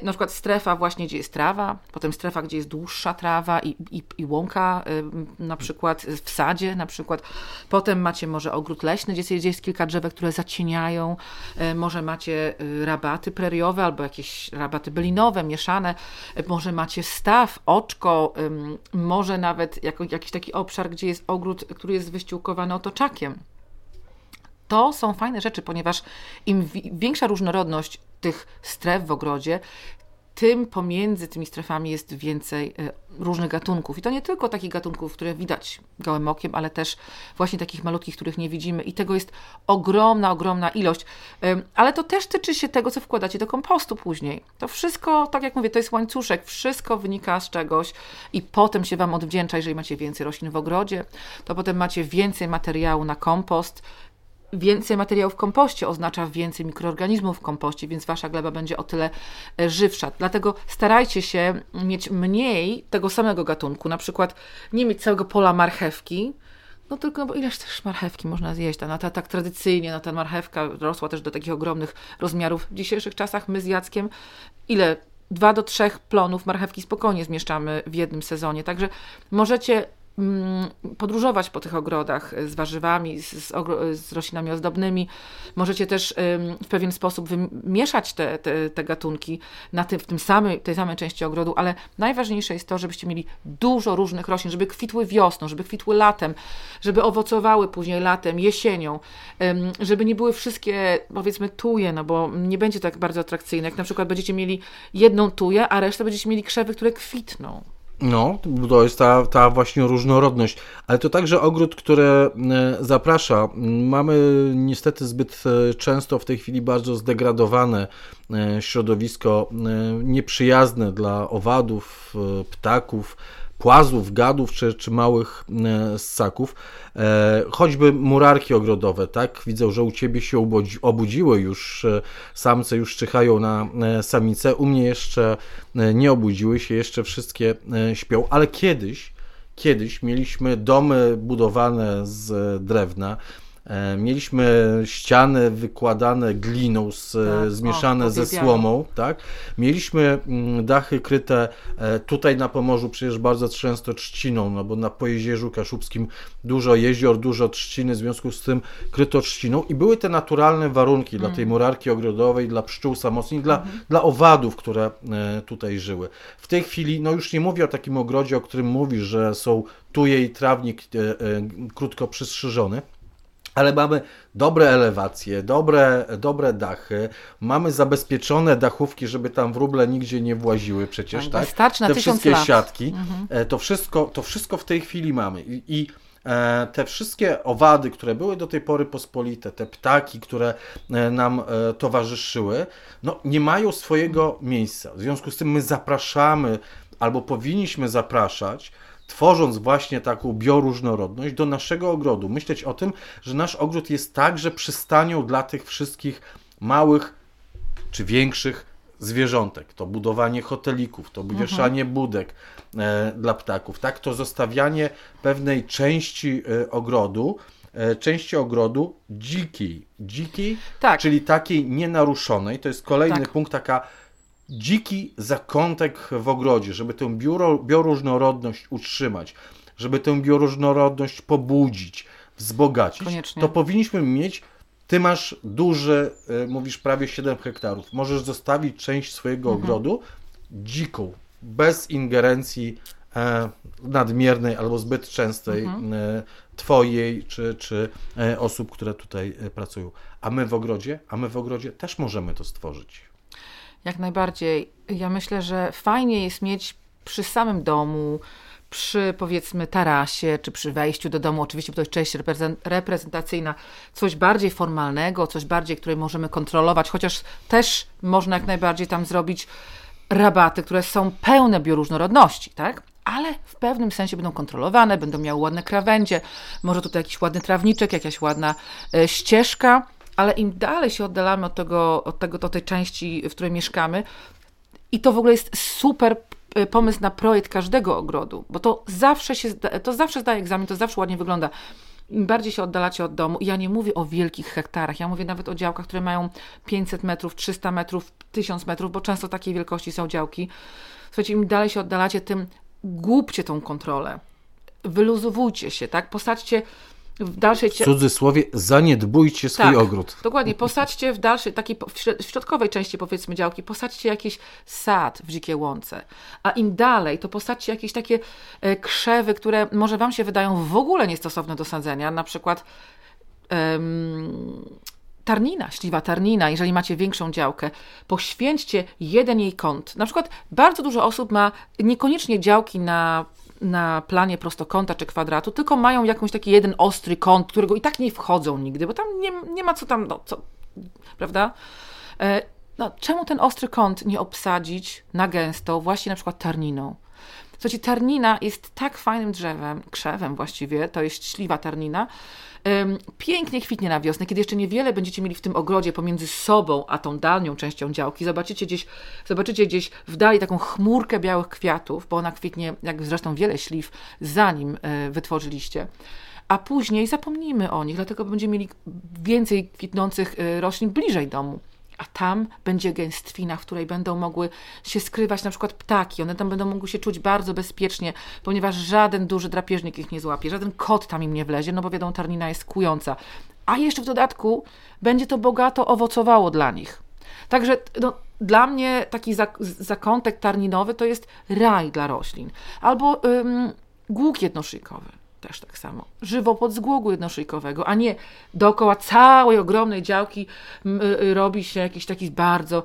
na przykład strefa właśnie, gdzie jest trawa, potem strefa, gdzie jest dłuższa trawa i, i, i łąka, e, na przykład w sadzie, na przykład. Potem macie może ogród leśny, gdzie jest kilka drzewek, które zacieniają. E, może macie rabaty preriowe albo jakieś rabaty bylinowe, mieszane. Może macie staw, oczko, może nawet jakiś taki obszar, gdzie jest ogród, który jest wyściółkowany otoczakiem. To są fajne rzeczy, ponieważ im większa różnorodność tych stref w ogrodzie, tym pomiędzy tymi strefami jest więcej e, różnych gatunków. I to nie tylko takich gatunków, które widać gołym okiem, ale też właśnie takich malutkich, których nie widzimy. I tego jest ogromna, ogromna ilość. Ale to też tyczy się tego, co wkładacie do kompostu później. To wszystko, tak jak mówię, to jest łańcuszek. Wszystko wynika z czegoś i potem się Wam odwdzięcza, jeżeli macie więcej roślin w ogrodzie, to potem macie więcej materiału na kompost, więcej materiału w kompoście oznacza więcej mikroorganizmów w kompoście, więc wasza gleba będzie o tyle e, żywsza. Dlatego starajcie się mieć mniej tego samego gatunku, na przykład nie mieć całego pola marchewki, No tylko, bo ileż też marchewki można zjeść? No, ta, tak tradycyjnie, no, ta marchewka rosła też do takich ogromnych rozmiarów. W dzisiejszych czasach my z Jackiem ile dwa do trzech plonów marchewki spokojnie zmieszczamy w jednym sezonie. Także możecie podróżować po tych ogrodach z warzywami, z, z, roślinami ozdobnymi. Możecie też w pewien sposób wymieszać te, te, te gatunki na tym, w tym samym, tej samej części ogrodu, ale najważniejsze jest to, żebyście mieli dużo różnych roślin, żeby kwitły wiosną, żeby kwitły latem, żeby owocowały później latem, jesienią, żeby nie były wszystkie, powiedzmy, tuje, no bo nie będzie tak bardzo atrakcyjne. Jak na przykład będziecie mieli jedną tuję, a resztę będziecie mieli krzewy, które kwitną. No, to jest ta, ta właśnie różnorodność, ale to także ogród, który e, zaprasza. Mamy niestety zbyt e, często w tej chwili bardzo zdegradowane e, środowisko, nieprzyjazne dla owadów, ptaków, płazów, gadów czy, czy małych e, ssaków. E, choćby murarki ogrodowe, tak? Widzę, że u Ciebie się obudziły już, e, samce już czyhają na samice, u mnie jeszcze nie obudziły się, jeszcze wszystkie śpią, ale kiedyś, kiedyś mieliśmy domy budowane z drewna, mieliśmy ściany wykładane gliną, z, tak, zmieszane o, ze słomą, tak? Mieliśmy mm, dachy kryte e, tutaj na Pomorzu przecież bardzo często trzciną, no bo na Pojezierzu Kaszubskim dużo jezior, dużo trzciny, w związku z tym kryto trzciną i były te naturalne warunki dla tej mm. murarki ogrodowej, dla pszczół samotnych, dla, mhm. dla owadów, które e, tutaj żyły. W tej chwili, no już nie mówię o takim ogrodzie, o którym mówisz, że są tuje i trawnik krótko przystrzyżony, ale mamy dobre elewacje, dobre, dobre dachy, mamy zabezpieczone dachówki, żeby tam wróble nigdzie nie właziły przecież, tak? tak? na Te wszystkie lat. siatki, mhm. E, to, wszystko, to wszystko w tej chwili mamy i, i e, te wszystkie owady, które były do tej pory pospolite, te ptaki, które e, nam towarzyszyły, no nie mają swojego miejsca. W związku z tym my zapraszamy albo powinniśmy zapraszać tworząc właśnie taką bioróżnorodność do naszego ogrodu. Myśleć o tym, że nasz ogród jest także przystanią dla tych wszystkich małych czy większych zwierzątek. To budowanie hotelików, to mhm. wieszanie budek e, dla ptaków, tak? To zostawianie pewnej części e, ogrodu, e, części ogrodu dzikiej, dzikiej, tak. czyli takiej nienaruszonej. To jest kolejny tak. punkt, taka dziki zakątek w ogrodzie, żeby tę biuro, bioróżnorodność utrzymać, żeby tę bioróżnorodność pobudzić, wzbogacić, Koniecznie. to powinniśmy mieć ty masz duży, y, mówisz prawie 7 hektarów. Możesz zostawić część swojego mhm. ogrodu dziką, bez ingerencji e, nadmiernej albo zbyt częstej mhm. e, twojej czy, czy e, osób, które tutaj e, pracują. A my w ogrodzie, a my w ogrodzie też możemy to stworzyć. Jak najbardziej. Ja myślę, że fajnie jest mieć przy samym domu, przy powiedzmy tarasie, czy przy wejściu do domu, oczywiście bo to jest część reprezentacyjna, coś bardziej formalnego, coś bardziej, które możemy kontrolować, chociaż też można jak najbardziej tam zrobić rabaty, które są pełne bioróżnorodności, tak? ale w pewnym sensie będą kontrolowane, będą miały ładne krawędzie, może tutaj jakiś ładny trawniczek, jakaś ładna e, ścieżka, ale im dalej się oddalamy od tego, od tego, od tej części, w której mieszkamy, i to w ogóle jest super e, pomysł na projekt każdego ogrodu, bo to zawsze się, to zawsze zdaje egzamin, to zawsze ładnie wygląda. Im bardziej się oddalacie od domu, i ja nie mówię o wielkich hektarach, ja mówię nawet o działkach, które mają 500 metrów, 300 metrów, 1000 metrów, bo często takiej wielkości są działki. Słuchajcie, im dalej się oddalacie, tym głupcie tą kontrolę. Wyluzowujcie się, tak? Posadźcie w dalszej... W cudzysłowie zaniedbujcie swój tak, ogród. dokładnie. Posadźcie w dalszej, takiej w środkowej części powiedzmy działki, posadźcie jakiś sad w dzikiej łące. A im dalej, to posadźcie jakieś takie e, krzewy, które może wam się wydają w ogóle niestosowne do sadzenia, na przykład um, tarnina, śliwa tarnina, jeżeli macie większą działkę, poświęćcie jeden jej kąt. Na przykład bardzo dużo osób ma niekoniecznie działki na na planie prostokąta czy kwadratu, tylko mają jakąś taki jeden ostry kąt, którego i tak nie wchodzą nigdy, bo tam nie, nie ma co tam, no co, prawda? E, no, czemu ten ostry kąt nie obsadzić na gęsto właśnie na przykład tarniną? Słuchajcie, tarnina jest tak fajnym drzewem, krzewem właściwie, to jest śliwa tarnina, pięknie kwitnie na wiosnę, kiedy jeszcze niewiele będziecie mieli w tym ogrodzie pomiędzy sobą a tą dalnią częścią działki. Zobaczycie gdzieś, zobaczycie gdzieś w dali taką chmurkę białych kwiatów, bo ona kwitnie, jak zresztą wiele śliw, zanim e, wytworzyliście. a później zapomnimy o nich, dlatego będziemy mieli więcej kwitnących y, roślin bliżej domu. A tam będzie gęstwina, w której będą mogły się skrywać na przykład ptaki. One tam będą mogły się czuć bardzo bezpiecznie, ponieważ żaden duży drapieżnik ich nie złapie, żaden kot tam im nie wlezie, no bo wiadomo, tarnina jest kująca. A jeszcze w dodatku będzie to bogato owocowało dla nich. Także no, dla mnie taki zakątek tarninowy to jest raj dla roślin. Albo ym, głuk jednoszyjkowy też tak samo. Żywopłot z głogu jednoszyjkowego, a nie dookoła całej ogromnej działki y, robi się jakiś taki bardzo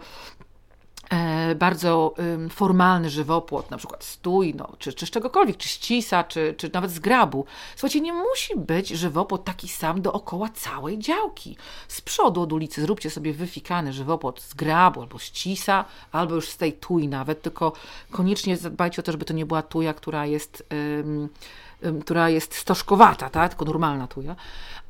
e, bardzo formalny żywopłot, na przykład stój, no, czy, czy z czegokolwiek, czy ścisa, czy, czy nawet z grabu. Słuchajcie, nie musi być żywopłot taki sam dookoła całej działki. Z przodu od ulicy zróbcie sobie wyfikany żywopłot z grabu, albo ścisa, albo już z tej tuj nawet, tylko koniecznie zadbajcie o to, żeby to nie była tuja, która jest która jest stożkowata, tak? tylko normalna tuja,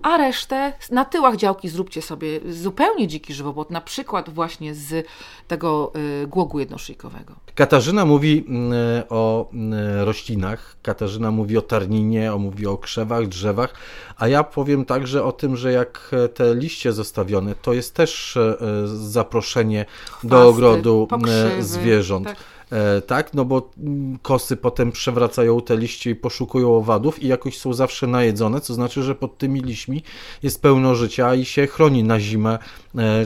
a resztę na tyłach działki zróbcie sobie zupełnie dziki żywopłot, na przykład właśnie z tego y, głogu jednoszyjkowego. Katarzyna mówi mm, o mm, roślinach, Katarzyna mówi o tarninie, o, mówi o krzewach, drzewach, a ja powiem także o tym, że jak te liście zostawione, to jest też zaproszenie Chwasty, do ogrodu pokrzywy, zwierząt. Tak tak, no bo mm, kosy potem przewracają te liście i poszukują owadów i jakoś są zawsze najedzone, co znaczy, że pod tymi liśćmi jest pełno życia i się chroni na zimę, e,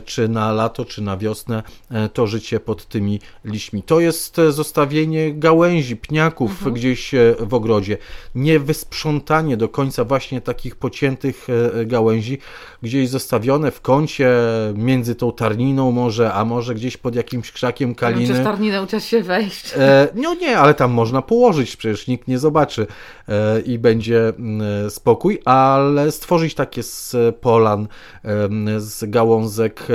czy na lato, czy na wiosnę e, to życie pod tymi liśćmi. To jest zostawienie gałęzi, pniaków mhm. gdzieś w ogrodzie, nie wysprzątanie do końca właśnie takich pociętych gałęzi, gdzieś zostawione w kącie między tą tarniną może, a może gdzieś pod jakimś krzakiem kaliny. Ja wiem, tarninę uciąć się wejść. E, no nie, ale tam można położyć, przecież nikt nie zobaczy e, i będzie mm, spokój, ale stworzyć takie z polan, z gałązek, e,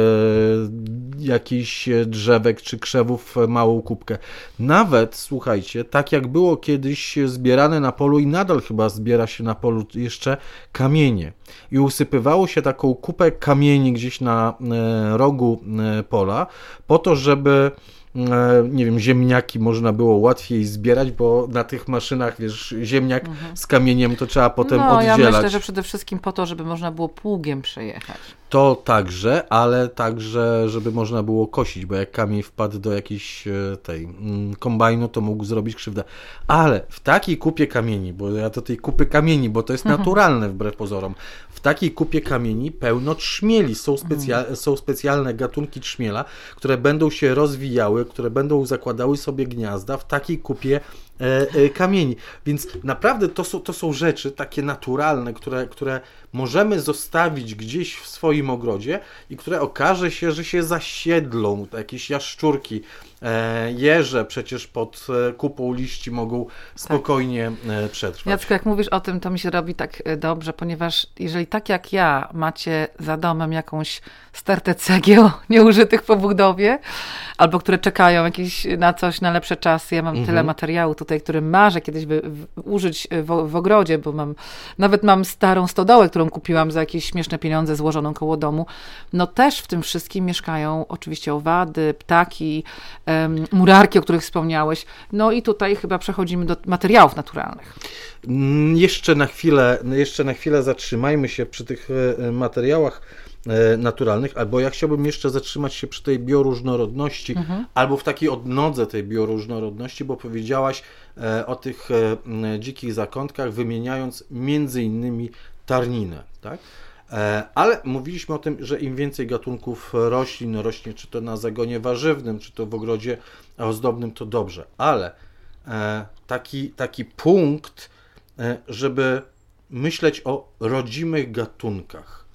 jakichś drzewek czy krzewów małą kubkę. Nawet, słuchajcie, tak jak było kiedyś zbierane na polu i nadal chyba zbiera się na polu jeszcze kamienie i usypywało się taką kupę kamieni gdzieś na e, rogu e, pola po to, żeby E, nie wiem, ziemniaki można było łatwiej zbierać, bo na tych maszynach, wiesz, ziemniak mhm. z kamieniem to trzeba potem no, oddzielać. ja myślę, że przede wszystkim po to, żeby można było pługiem przejechać. To także, ale także, żeby można było kosić, bo jak kamień wpadł do jakiejś e, tej mm, kombajnu, to mógł zrobić krzywdę. Ale w takiej kupie kamieni, bo ja do tej kupy kamieni, bo to jest mhm. naturalne wbrew pozorom, w takiej kupie kamieni pełno trzmieli. Są, specja mhm. są specjalne gatunki trzmiela, które będą się rozwijały, które będą zakładały sobie gniazda w takiej kupie kamieni. Więc naprawdę to są, to są rzeczy takie naturalne, które, które możemy zostawić gdzieś w swoim ogrodzie i które okaże się, że się zasiedlą, jakieś jaszczurki, e, jeże przecież pod kupą liści mogą spokojnie tak. przetrwać. Jacku, jak mówisz o tym, to mi się robi tak dobrze, ponieważ jeżeli tak jak ja macie za domem jakąś stertę cegieł nieużytych po budowie, albo które czekają jakieś na coś, na lepsze czasy, ja mam mhm. tyle materiału tutaj który marzę kiedyś by, użyć w, w, ogrodzie, bo mam, nawet mam starą stodołę, którą kupiłam za jakieś śmieszne pieniądze złożoną koło domu. No też w tym wszystkim mieszkają oczywiście owady, ptaki, murarki, o których wspomniałeś. No i tutaj chyba przechodzimy do materiałów naturalnych. Mm, jeszcze na chwilę, jeszcze na chwilę zatrzymajmy się przy tych e, materiałach E, naturalnych, albo ja chciałbym jeszcze zatrzymać się przy tej bioróżnorodności, mhm. albo w takiej odnodze tej bioróżnorodności, bo powiedziałaś e, o tych dzikich zakątkach, wymieniając między innymi tarninę, tak? Ale mówiliśmy o tym, że im więcej gatunków roślin rośnie, czy to na zagonie warzywnym, czy to w ogrodzie ozdobnym, to dobrze. Ale taki, taki punkt, żeby myśleć o rodzimych gatunkach,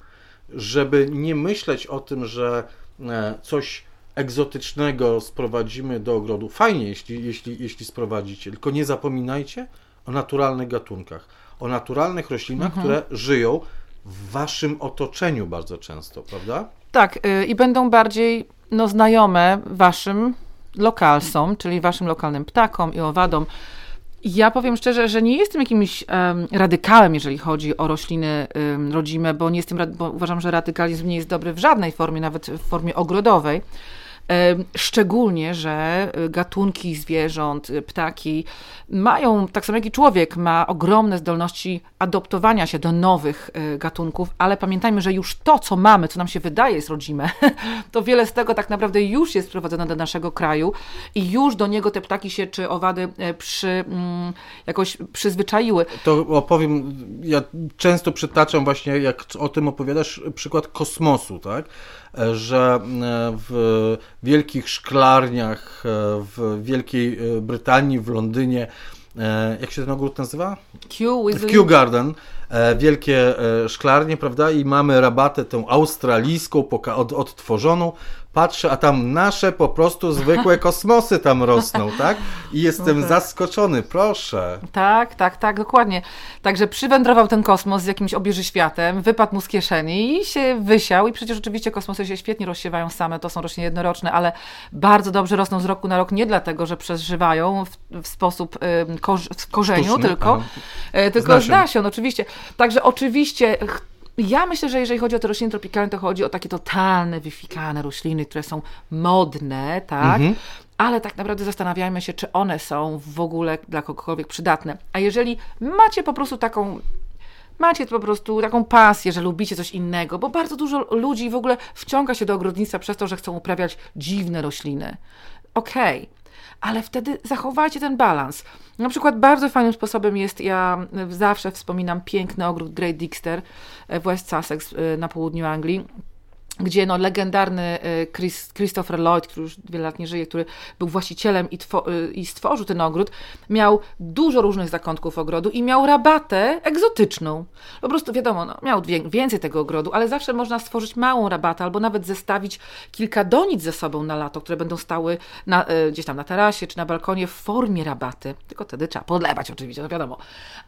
żeby nie myśleć o tym, że e, coś egzotycznego sprowadzimy do ogrodu. Fajnie, jeśli, jeśli, jeśli sprowadzicie, tylko nie zapominajcie o naturalnych gatunkach, o naturalnych roślinach, mhm. które żyją w waszym otoczeniu bardzo często, prawda? Tak, yy, i będą bardziej no, znajome waszym lokalsom, czyli waszym lokalnym ptakom i owadom. Ja powiem szczerze, że nie jestem jakimś um, radykałem, jeżeli chodzi o rośliny um, rodzime, bo nie jestem, bo uważam, że radykalizm nie jest dobry w żadnej formie, nawet w formie ogrodowej. Szczególnie, że gatunki zwierząt, ptaki mają, tak samo jak i człowiek, ma ogromne zdolności adoptowania się do nowych gatunków, ale pamiętajmy, że już to, co mamy, co nam się wydaje jest rodzime, to wiele z tego tak naprawdę już jest sprowadzone do naszego kraju i już do niego te ptaki się czy owady przy, mm, jakoś przyzwyczaiły. To opowiem, ja często przytaczam właśnie, jak o tym opowiadasz, przykład kosmosu, tak? że e, w wielkich szklarniach e, w Wielkiej e, Brytanii, w Londynie, jak się ten ogród nazywa? Kew, w Kew Garden. Wielkie szklarnie, prawda? I mamy rabatę tę australijską, odtworzoną, patrzę, a tam nasze po prostu zwykłe kosmosy tam rosną, tak? I jestem no tak. zaskoczony, proszę. Tak, tak, tak, dokładnie. Także przywędrował ten kosmos z jakimś obieży światem, wypadł mu z kieszeni i się wysiał. I przecież oczywiście kosmosy się świetnie rozsiewają same, to są rośliny jednoroczne, ale bardzo dobrze rosną z roku na rok, nie dlatego, że przeżywają w, w sposób y, w korzeniu, Sztuczny, tylko, y, tylko z nasion, oczywiście. Także oczywiście ja myślę, że jeżeli chodzi o te rośliny tropikalne, to chodzi o takie totalne, wyfikane rośliny, które są modne, tak? Mhm. Ale tak naprawdę zastanawiajmy się, czy one są w ogóle dla kogokolwiek przydatne. A jeżeli macie po prostu taką macie po prostu taką pasję, że lubicie coś innego, bo bardzo dużo ludzi w ogóle wciąga się do ogrodnictwa przez to, że chcą uprawiać dziwne rośliny. Okej, okay ale wtedy zachowajcie ten balans. Na przykład bardzo fajnym sposobem jest, ja zawsze wspominam piękny ogród Great Dixter w West Sussex na południu Anglii gdzie no, legendarny e, Chris, Christopher Lloyd, który już wiele lat nie żyje, który był właścicielem i, e, i, stworzył ten ogród, miał dużo różnych zakątków ogrodu i miał rabatę egzotyczną. Po prostu wiadomo, no, miał więcej tego ogrodu, ale zawsze można stworzyć małą rabatę albo nawet zestawić kilka donic ze sobą na lato, które będą stały na, e, gdzieś tam na tarasie czy na balkonie w formie rabaty. Tylko wtedy trzeba podlewać oczywiście, to wiadomo.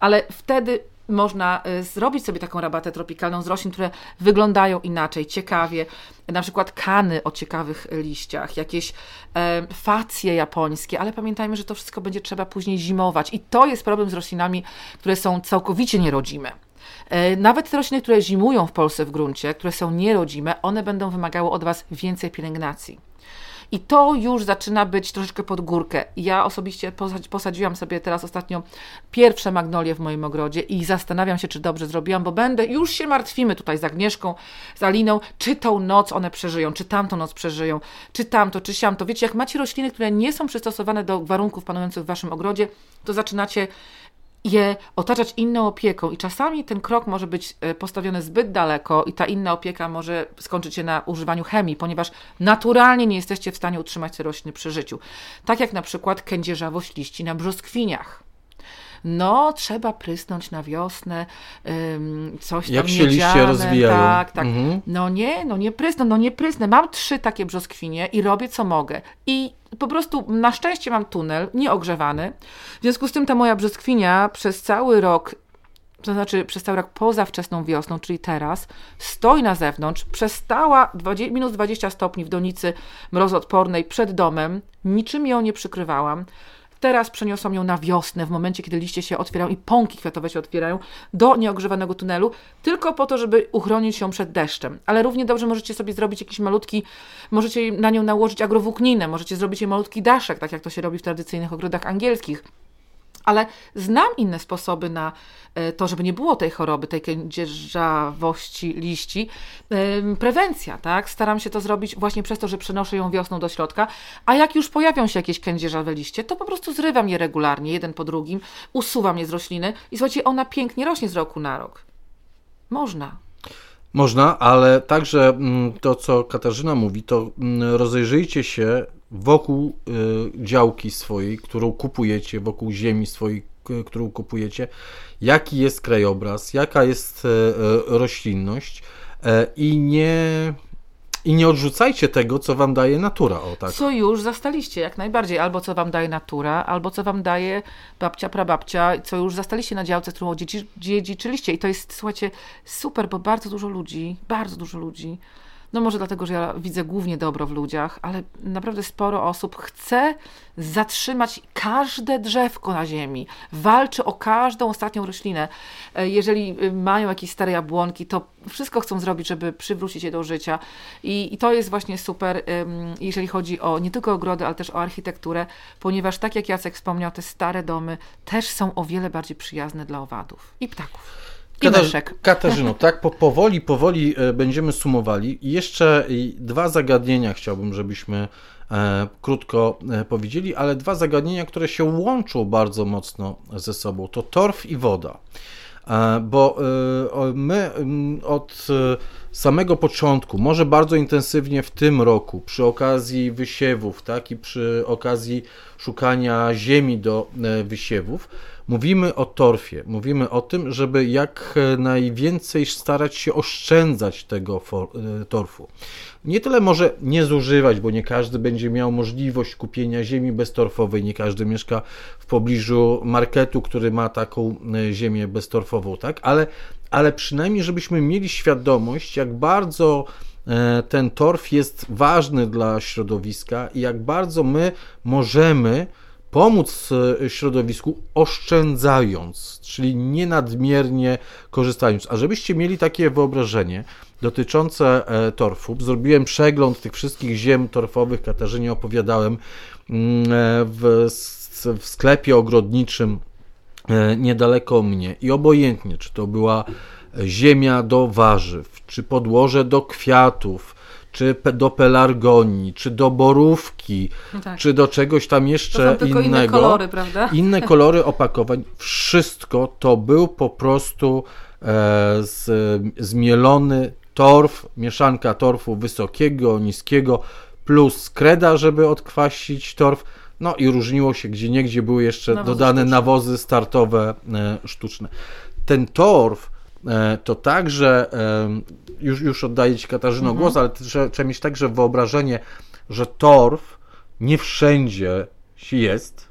Ale wtedy można y, zrobić sobie taką rabatę tropikalną z roślin, które wyglądają inaczej, ciekawie. Na przykład kany o ciekawych liściach, jakieś e, facje japońskie, ale pamiętajmy, że to wszystko będzie trzeba później zimować. I to jest problem z roślinami, które są całkowicie nierodzime. E, nawet te rośliny, które zimują w Polsce w gruncie, które są nierodzime, one będą wymagały od Was więcej pielęgnacji. I to już zaczyna być troszeczkę pod górkę. Ja osobiście posadziłam sobie teraz ostatnio pierwsze magnolie w moim ogrodzie i zastanawiam się, czy dobrze zrobiłam, bo będę, już się martwimy tutaj z Agnieszką, z Aliną, czy tą noc one przeżyją, czy tamtą noc przeżyją, czy tamto, czy siamto. Wiecie, jak macie rośliny, które nie są przystosowane do warunków panujących w waszym ogrodzie, to zaczynacie je otaczać inną opieką i czasami ten krok może być e, postawiony zbyt daleko i ta inna opieka może skończyć się na używaniu chemii, ponieważ naturalnie nie jesteście w stanie utrzymać te rośliny przy życiu. Tak jak na przykład kędzierzawość liści na brzoskwiniach no trzeba prysnąć na wiosnę, coś tam Jak się liście rozwijają. Tak, tak. Mhm. No nie, no nie prysnę, no nie prysnę. Mam trzy takie brzoskwinie i robię co mogę. I po prostu na szczęście mam tunel nieogrzewany. W związku z tym ta moja brzoskwinia przez cały rok to znaczy przez cały rok poza wczesną wiosną, czyli teraz, stoi na zewnątrz, przestała 20, minus 20 stopni w donicy mrozoodpornej przed domem, niczym ją nie przykrywałam. Teraz przeniosą ją na wiosnę, w momencie, kiedy liście się otwierają i pąki kwiatowe się otwierają, do nieogrzewanego tunelu, tylko po to, żeby uchronić ją przed deszczem. Ale równie dobrze możecie sobie zrobić jakiś malutki, możecie na nią nałożyć agrowłókninę, możecie zrobić jej malutki daszek, tak jak to się robi w tradycyjnych ogrodach angielskich ale znam inne sposoby na e, to, żeby nie było tej choroby, tej kędzierzawości liści. Prewencja, tak? Staram się to zrobić właśnie przez to, że przenoszę ją wiosną do środka, a jak już pojawią się jakieś kędzierzawe liście, to po prostu zrywam je regularnie, jeden po drugim, usuwam je z rośliny i słuchajcie, ona pięknie rośnie z roku na rok. Można. Można, ale także mm, to, co Katarzyna mówi, to mm, rozejrzyjcie się wokół y, działki swojej, którą kupujecie, wokół ziemi swojej, którą kupujecie, jaki jest krajobraz, jaka jest e, e, roślinność e, i nie i nie odrzucajcie tego, co wam daje natura. O, tak. Co już zastaliście, jak najbardziej. Albo co wam daje natura, albo co wam daje babcia, prababcia, co już zastaliście na działce, którą dziedziczyliście. I to jest, słuchajcie, super, bo bardzo dużo ludzi, bardzo dużo ludzi No może dlatego, że ja widzę głównie dobro w ludziach, ale naprawdę sporo osób chce zatrzymać każde drzewko na ziemi, walczy o każdą ostatnią roślinę. E, jeżeli y, mają jakieś stare jabłonki, to wszystko chcą zrobić, żeby przywrócić je do życia. I, i to jest właśnie super, jeżeli chodzi o nie tylko ogrody, ale też o architekturę, ponieważ tak jak Jacek wspomniał, te stare domy też są o wiele bardziej przyjazne dla owadów i ptaków. Katarz Katarzyno, tak, po, powoli, powoli e, będziemy sumowali. Jeszcze dwa zagadnienia chciałbym, żebyśmy e, krótko e, powiedzieli, ale dwa zagadnienia, które się łączą bardzo mocno ze sobą. To torf i woda. E, bo e, my od samego początku, może bardzo intensywnie w tym roku, przy okazji wysiewów, tak, i przy okazji szukania ziemi do wysiewów, Mówimy o torfie, mówimy o tym, żeby jak najwięcej starać się oszczędzać tego e, torfu. Nie tyle może nie zużywać, bo nie każdy będzie miał możliwość kupienia ziemi beztorfowej, nie każdy mieszka w pobliżu marketu, który ma taką e, ziemię beztorfową, tak? Ale, ale przynajmniej, żebyśmy mieli świadomość, jak bardzo e, ten torf jest ważny dla środowiska i jak bardzo my możemy pomóc e, środowisku oszczędzając, czyli nie nadmiernie korzystając. A żebyście mieli takie wyobrażenie dotyczące e, torfu, zrobiłem przegląd tych wszystkich ziem torfowych, Katarzynie opowiadałem mm, e, w, w sklepie ogrodniczym niedaleko mnie i obojętnie, czy to była ziemia do warzyw, czy podłoże do kwiatów, czy do pelargonii, czy do borówki, no tak. czy do czegoś tam jeszcze innego. Inne kolory, prawda? Inne kolory opakowań. Wszystko to był po prostu e, z, zmielony torf, mieszanka torfu wysokiego, niskiego, plus kreda, żeby odkwasić torf. No i różniło się, gdzie niegdzie były jeszcze nawozy dodane sztuczne. nawozy startowe e, sztuczne. Ten torf to także już, już oddaję Ci Katarzyno mhm. głos, ale trzeba, trzeba mieć także wyobrażenie, że torf nie wszędzie jest.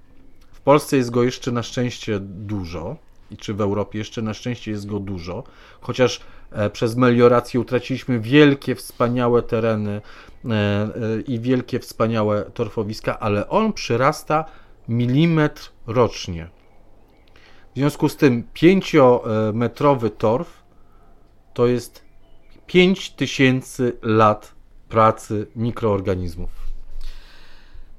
W Polsce jest go jeszcze na szczęście dużo, i czy w Europie jeszcze na szczęście jest go dużo, chociaż e, przez meliorację utraciliśmy wielkie, wspaniałe tereny e, e, i wielkie, wspaniałe torfowiska, ale on przyrasta milimetr rocznie. W związku z tym 5-metrowy torf to jest 5000 lat pracy mikroorganizmów.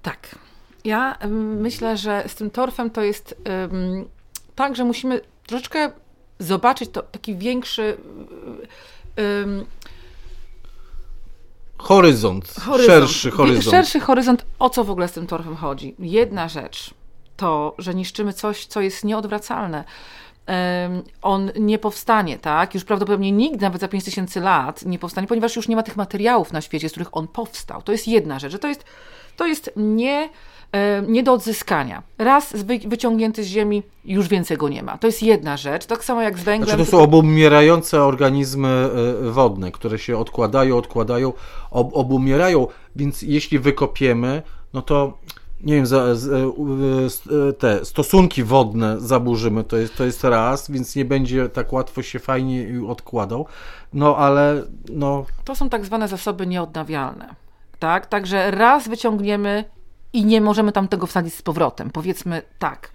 Tak. Ja myślę, że z tym torfem to jest tak, że musimy troszeczkę zobaczyć to, taki większy. Horyzont, horyzont, szerszy horyzont. Szerszy horyzont, o co w ogóle z tym torfem chodzi. Jedna rzecz to, że niszczymy coś, co jest nieodwracalne on nie powstanie, tak? Już prawdopodobnie nikt nawet za 5000 lat nie powstanie, ponieważ już nie ma tych materiałów na świecie, z których on powstał. To jest jedna rzecz, że to jest, to jest nie, nie do odzyskania. Raz wyciągnięty z ziemi, już więcej go nie ma. To jest jedna rzecz, tak samo jak z węglem. Znaczy to są obumierające organizmy e, wodne, które się odkładają, odkładają, ob obumierają, więc jeśli wykopiemy, no to nie wiem, za, za, e, te stosunki wodne zaburzymy, to jest, to jest raz, więc nie będzie tak łatwo się fajnie odkładał. No ale no. To są tak zwane zasoby nieodnawialne. Tak? Także raz wyciągniemy i nie możemy tam tego wsadzić z powrotem. Powiedzmy tak.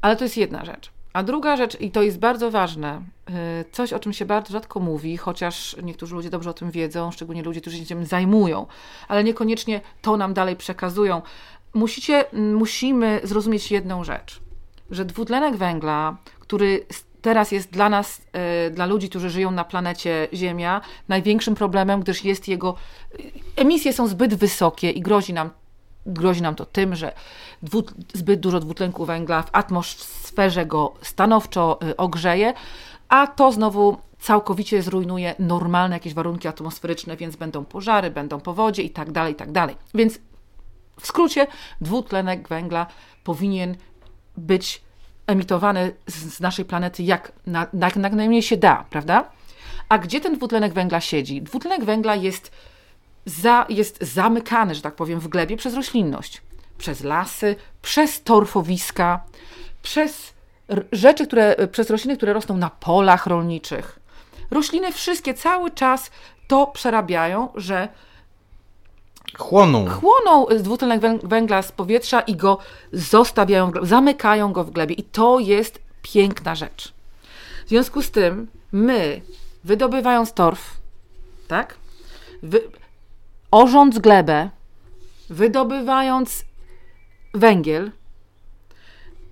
Ale to jest jedna rzecz. A druga rzecz, i to jest bardzo ważne, e, coś o czym się bardzo rzadko mówi, chociaż niektórzy ludzie dobrze o tym wiedzą, szczególnie ludzie, którzy się tym zajmują, ale niekoniecznie to nam dalej przekazują, musicie, musimy zrozumieć jedną rzecz, że dwutlenek węgla, który teraz jest dla nas, e, dla ludzi, którzy żyją na planecie Ziemia, największym problemem, gdyż jest jego, emisje są zbyt wysokie i grozi nam, grozi nam to tym, że zbyt dużo dwutlenku węgla w atmosferze go stanowczo e, ogrzeje, a to znowu całkowicie zrujnuje normalne jakieś warunki atmosferyczne, więc będą pożary, będą powodzie i tak dalej, i tak dalej. Więc w skrócie, dwutlenek węgla powinien być emitowany z naszej planety jak, na, jak najmniej się da, prawda? A gdzie ten dwutlenek węgla siedzi? Dwutlenek węgla jest, za, jest zamykany, że tak powiem, w glebie przez roślinność, przez lasy, przez torfowiska, przez rzeczy, które, przez rośliny, które rosną na polach rolniczych. rośliny wszystkie cały czas to przerabiają, że Chłoną. chłoną dwutlenek węg- węgla z powietrza i go zostawiają, zamykają go w glebie. I to jest piękna rzecz. W związku z tym my, wydobywając torf, tak, wy, orząc glebę, wydobywając węgiel,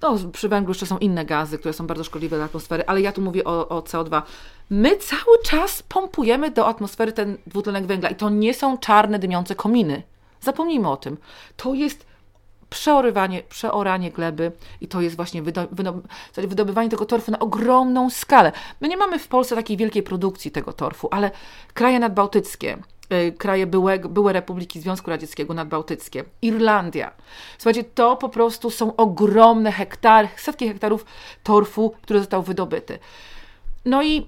no, przy węglu jeszcze są inne gazy, które są bardzo szkodliwe dla atmosfery, ale ja tu mówię o, o CO2. My cały czas pompujemy do atmosfery ten dwutlenek węgla i to nie są czarne, dymiące kominy. Zapomnijmy o tym. To jest przeorywanie, przeoranie gleby i to jest właśnie wydo, wydo, wydobywanie tego torfu na ogromną skalę. My nie mamy w Polsce takiej wielkiej produkcji tego torfu, ale kraje nadbałtyckie, kraje byłe, byłe Republiki Związku Radzieckiego nadbałtyckie, Irlandia. Słuchajcie, to po prostu są ogromne hektary, setki hektarów torfu, który został wydobyty. No i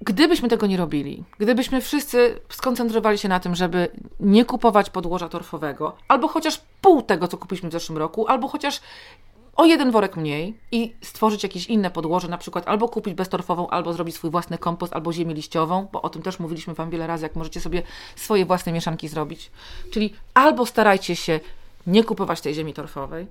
Gdybyśmy tego nie robili, gdybyśmy wszyscy skoncentrowali się na tym, żeby nie kupować podłoża torfowego, albo chociaż pół tego, co kupiliśmy w zeszłym roku, albo chociaż o jeden worek mniej i stworzyć jakieś inne podłoże, na przykład albo kupić beztorfową, albo zrobić swój własny kompost, albo ziemię liściową, bo o tym też mówiliśmy Wam wiele razy, jak możecie sobie swoje własne mieszanki zrobić. Czyli albo starajcie się nie kupować tej ziemi torfowej,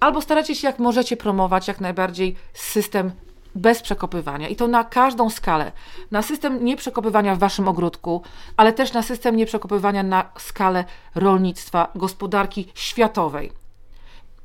albo starajcie się jak możecie promować jak najbardziej system bez przekopywania i to na każdą skalę. Na system nieprzekopywania w waszym ogródku, ale też na system nieprzekopywania na skalę rolnictwa, gospodarki światowej.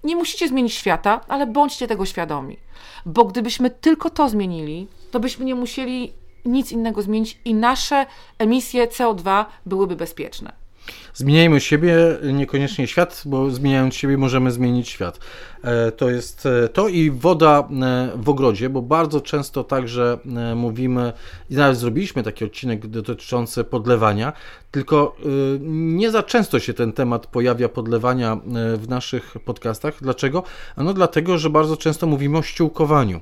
Nie musicie zmienić świata, ale bądźcie tego świadomi. Bo gdybyśmy tylko to zmienili, to byśmy nie musieli nic innego zmienić i nasze emisje CO2 byłyby bezpieczne. Zmieniajmy siebie, niekoniecznie świat, bo zmieniając siebie możemy zmienić świat. E, To jest e, to i woda e, w ogrodzie, bo bardzo często także mówimy, i nawet zrobiliśmy taki odcinek dotyczący podlewania, tylko nie za często się ten temat pojawia podlewania w naszych podcastach. Dlaczego? Ano dlatego, że bardzo często mówimy o ściółkowaniu.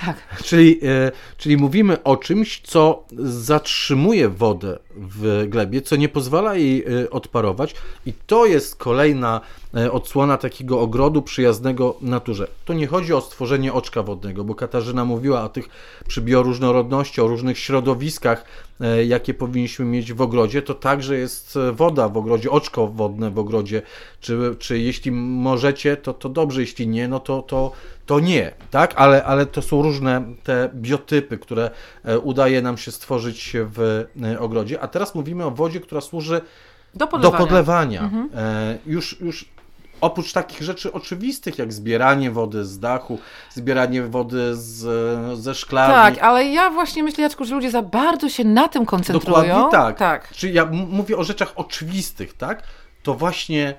Tak. Czyli, e, czyli mówimy o czymś, co zatrzymuje wodę w glebie, co nie pozwala jej e, odparować, i to jest kolejna e, odsłona takiego ogrodu przyjaznego naturze. To nie chodzi o stworzenie oczka wodnego, bo Katarzyna mówiła o tych przy bioróżnorodności, o różnych środowiskach, jakie powinniśmy mieć w ogrodzie. To także jest woda w ogrodzie, oczko wodne w ogrodzie. Czy, czy jeśli możecie, to, to dobrze, jeśli nie, no to, to, to nie, tak? Ale, ale to są różne te biotypy, które e, udaje nam się stworzyć w e, ogrodzie. A teraz mówimy o wodzie, która służy Do do podlewania. podlewania. E, już, już oprócz takich rzeczy oczywistych, jak zbieranie wody z dachu, zbieranie wody z, ze szklarni. Tak, ale ja właśnie myślę, Jacku, że ludzie za bardzo się na tym koncentrują. Dokładnie tak. tak. Czyli ja mówię o rzeczach oczywistych, tak? To właśnie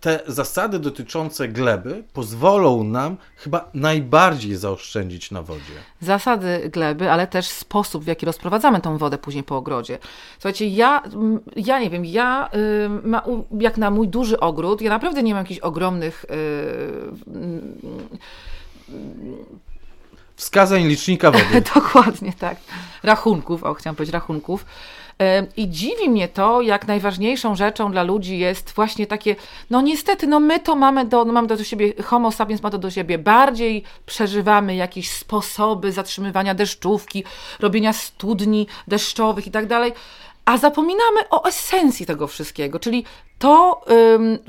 te zasady dotyczące gleby pozwolą nam chyba najbardziej zaoszczędzić na wodzie. zasady gleby, ale też sposób, w jaki rozprowadzamy tą wodę później po ogrodzie. Słuchajcie, ja, ja nie wiem, ja jak na mój duży ogród, ja naprawdę nie mam jakichś ogromnych y, Wskazań licznika wody. Dokładnie tak. Rachunków, o chciałam powiedzieć rachunków. I dziwi mnie to, jak najważniejszą rzeczą dla ludzi jest właśnie takie, no niestety, no my to mamy do, no mamy do siebie, homo sapiens ma to do siebie, bardziej przeżywamy jakieś sposoby zatrzymywania deszczówki, robienia studni deszczowych i tak dalej, a zapominamy o esencji tego wszystkiego, czyli to,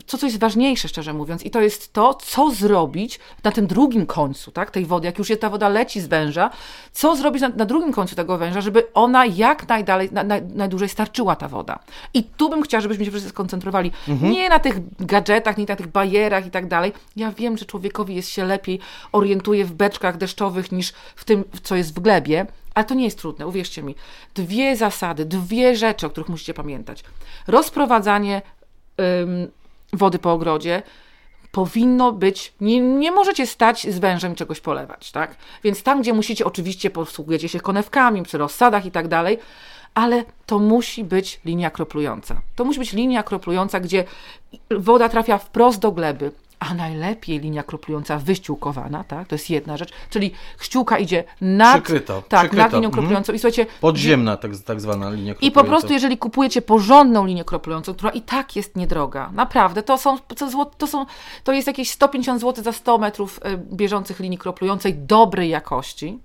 co coś jest ważniejsze, szczerze mówiąc, i to jest to, co zrobić na tym drugim końcu tak, tej wody, jak już ta woda leci z węża, co zrobić na, na drugim końcu tego węża, żeby ona jak najdalej, na, na, najdłużej starczyła ta woda. I tu bym chciała, żebyśmy się wszyscy skoncentrowali nie na tych gadżetach, nie na tych bajerach i tak dalej. Ja wiem, że człowiekowi jest się lepiej orientuje w beczkach deszczowych niż w tym, co jest w glebie, ale to nie jest trudne, uwierzcie mi. Dwie zasady, dwie rzeczy, o których musicie pamiętać. Rozprowadzanie ym, wody po ogrodzie powinno być, nie, nie możecie stać z wężem i czegoś polewać, tak? Więc tam, gdzie musicie, oczywiście posługujecie się konewkami, przy rozsadach i tak dalej, ale to musi być linia kroplująca. To musi być linia kroplująca, gdzie woda trafia wprost do gleby, a najlepiej linia kroplująca wyściółkowana, tak? To jest jedna rzecz, czyli ściółka idzie nad, Przykryto, tak, przykryto, nad linią mhm. kroplującą i słuchajcie, Podziemna tak, tak zwana linia i po kroplująca. prostu, jeżeli kupujecie porządną linię kroplującą, która i tak jest niedroga, naprawdę, to, są, to, są, to jest jakieś 150 zł za 100 metrów y, bieżących linii kroplującej dobrej jakości.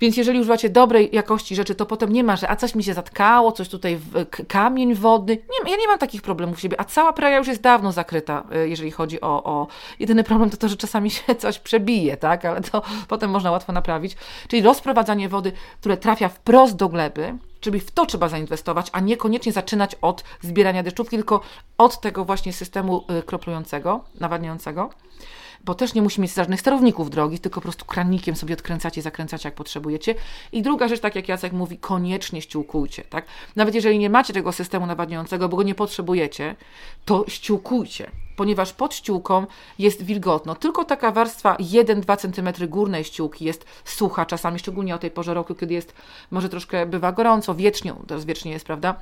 Więc jeżeli używacie dobrej jakości rzeczy, to potem nie ma, że a coś mi się zatkało, coś tutaj, w, kamień wodny. Nie, ja nie mam takich problemów w siebie, a cała praja już jest dawno zakryta, y, jeżeli chodzi o, o... Jedyny problem to to, że czasami się coś przebije, tak? Ale to potem można łatwo naprawić. Czyli rozprowadzanie wody, które trafia wprost do gleby, Czyli w to trzeba zainwestować, a niekoniecznie zaczynać od zbierania deszczówki, tylko od tego właśnie systemu y, kroplującego, nawadniającego bo też nie musi mieć żadnych sterowników drogi, tylko po prostu kranikiem sobie odkręcacie, zakręcacie jak potrzebujecie. I druga rzecz, tak jak Jacek mówi, koniecznie ściółkujcie, tak? Nawet jeżeli nie macie tego systemu nawadniającego, bo go nie potrzebujecie, to ściółkujcie, ponieważ pod ściółką jest wilgotno. Tylko taka warstwa 1-2 cm górnej ściółki jest sucha, czasami szczególnie o tej porze roku, kiedy jest, może troszkę bywa gorąco, wiecznie, teraz wiecznie jest, prawda?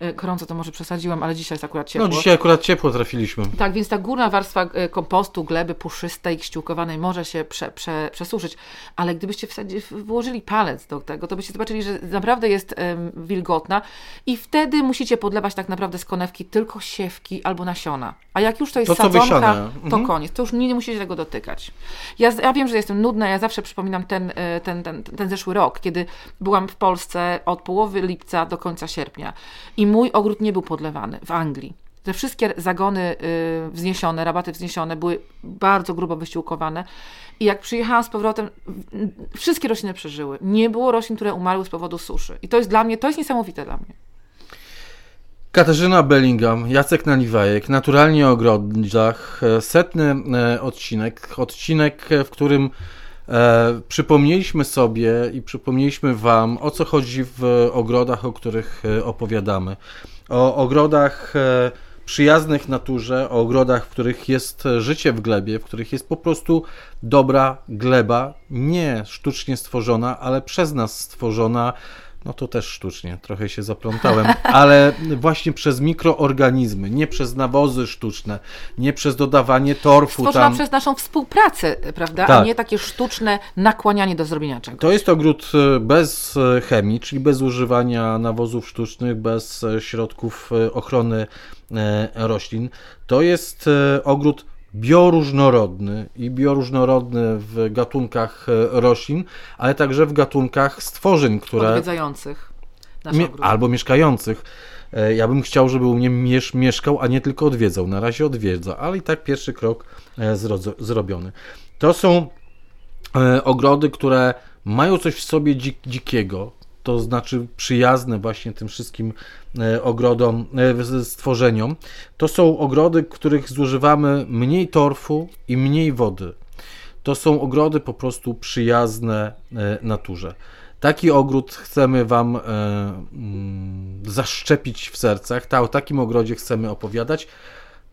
E, gorąco to może przesadziłem, ale dzisiaj jest akurat ciepło. No dzisiaj akurat ciepło trafiliśmy. Tak, więc ta górna warstwa e, kompostu, gleby puszystej, ściółkowanej może się prze, prze, przesuszyć, ale gdybyście wsadzi, włożyli palec do tego, to byście zobaczyli, że naprawdę jest um, wilgotna i wtedy musicie podlewać tak naprawdę z konewki tylko siewki albo nasiona. A jak już to jest to, sadzonka, to mhm. koniec. To już nie, nie musicie tego dotykać. Ja, ja wiem, że jestem nudna, ja zawsze przypominam ten, e, ten, ten, ten zeszły rok, kiedy byłam w Polsce od połowy lipca do końca sierpnia i mój ogród nie był podlewany w Anglii. Te wszystkie zagony y, wzniesione, rabaty wzniesione były bardzo grubo wyściółkowane. I jak przyjechałam z powrotem, wszystkie rośliny przeżyły. Nie było roślin, które umarły z powodu suszy. I to jest dla mnie, to jest niesamowite dla mnie. Katarzyna Bellingham, Jacek Naliwajek, Naturalnie o ogrodach, e, setny e, odcinek, odcinek, w którym E, przypomnieliśmy sobie i przypomnieliśmy Wam, o co chodzi w ogrodach, o których e, opowiadamy. O ogrodach e, przyjaznych naturze, o ogrodach, w których jest życie w glebie, w których jest po prostu dobra gleba, nie sztucznie stworzona, ale przez nas stworzona no to też sztucznie, trochę się zaplątałem, ale właśnie przez mikroorganizmy, nie przez nawozy sztuczne, nie przez dodawanie torfu. Stworzona tam. przez naszą współpracę, prawda, tak. a nie takie sztuczne nakłanianie do zrobienia czegoś. To jest ogród e, bez e, chemii, czyli bez używania nawozów sztucznych, bez e, środków ochrony roślin. To jest ogród bioróżnorodny i bioróżnorodny w gatunkach e, roślin, ale także w gatunkach stworzeń, które... Odwiedzających Albo mieszkających. E, ja bym chciał, żeby u mnie miesz mieszkał, a nie tylko odwiedzał. Na razie odwiedza, ale i tak pierwszy krok e, zrobiony. To są ogrody, które mają coś w sobie dzik dzikiego, to znaczy przyjazne właśnie tym wszystkim e, ogrodom, e, stworzeniom, to są ogrody, w których zużywamy mniej torfu i mniej wody. To są ogrody po prostu przyjazne e, naturze. Taki ogród chcemy Wam mm, zaszczepić w sercach. Ta, o takim ogrodzie chcemy opowiadać.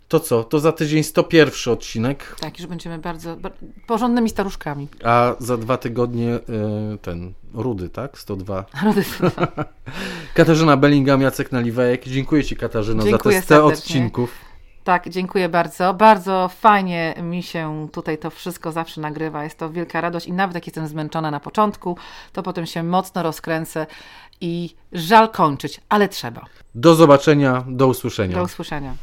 To co? To za tydzień 101 odcinek. Tak, już będziemy bardzo, porządnymi staruszkami. A za dwa tygodnie y, ten Rudy, tak? 102. Rudy 102. Katarzyna Bellingham, Jacek Naliwejek. Dziękuję Ci Katarzyno Dziękuję za te 100 odcinków. Tak, dziękuję bardzo. Bardzo fajnie mi się tutaj to wszystko zawsze nagrywa. Jest to wielka radość i nawet jak jestem zmęczona na początku, to potem się mocno rozkręcę i żal kończyć, ale trzeba. Do zobaczenia, do usłyszenia. Do usłyszenia.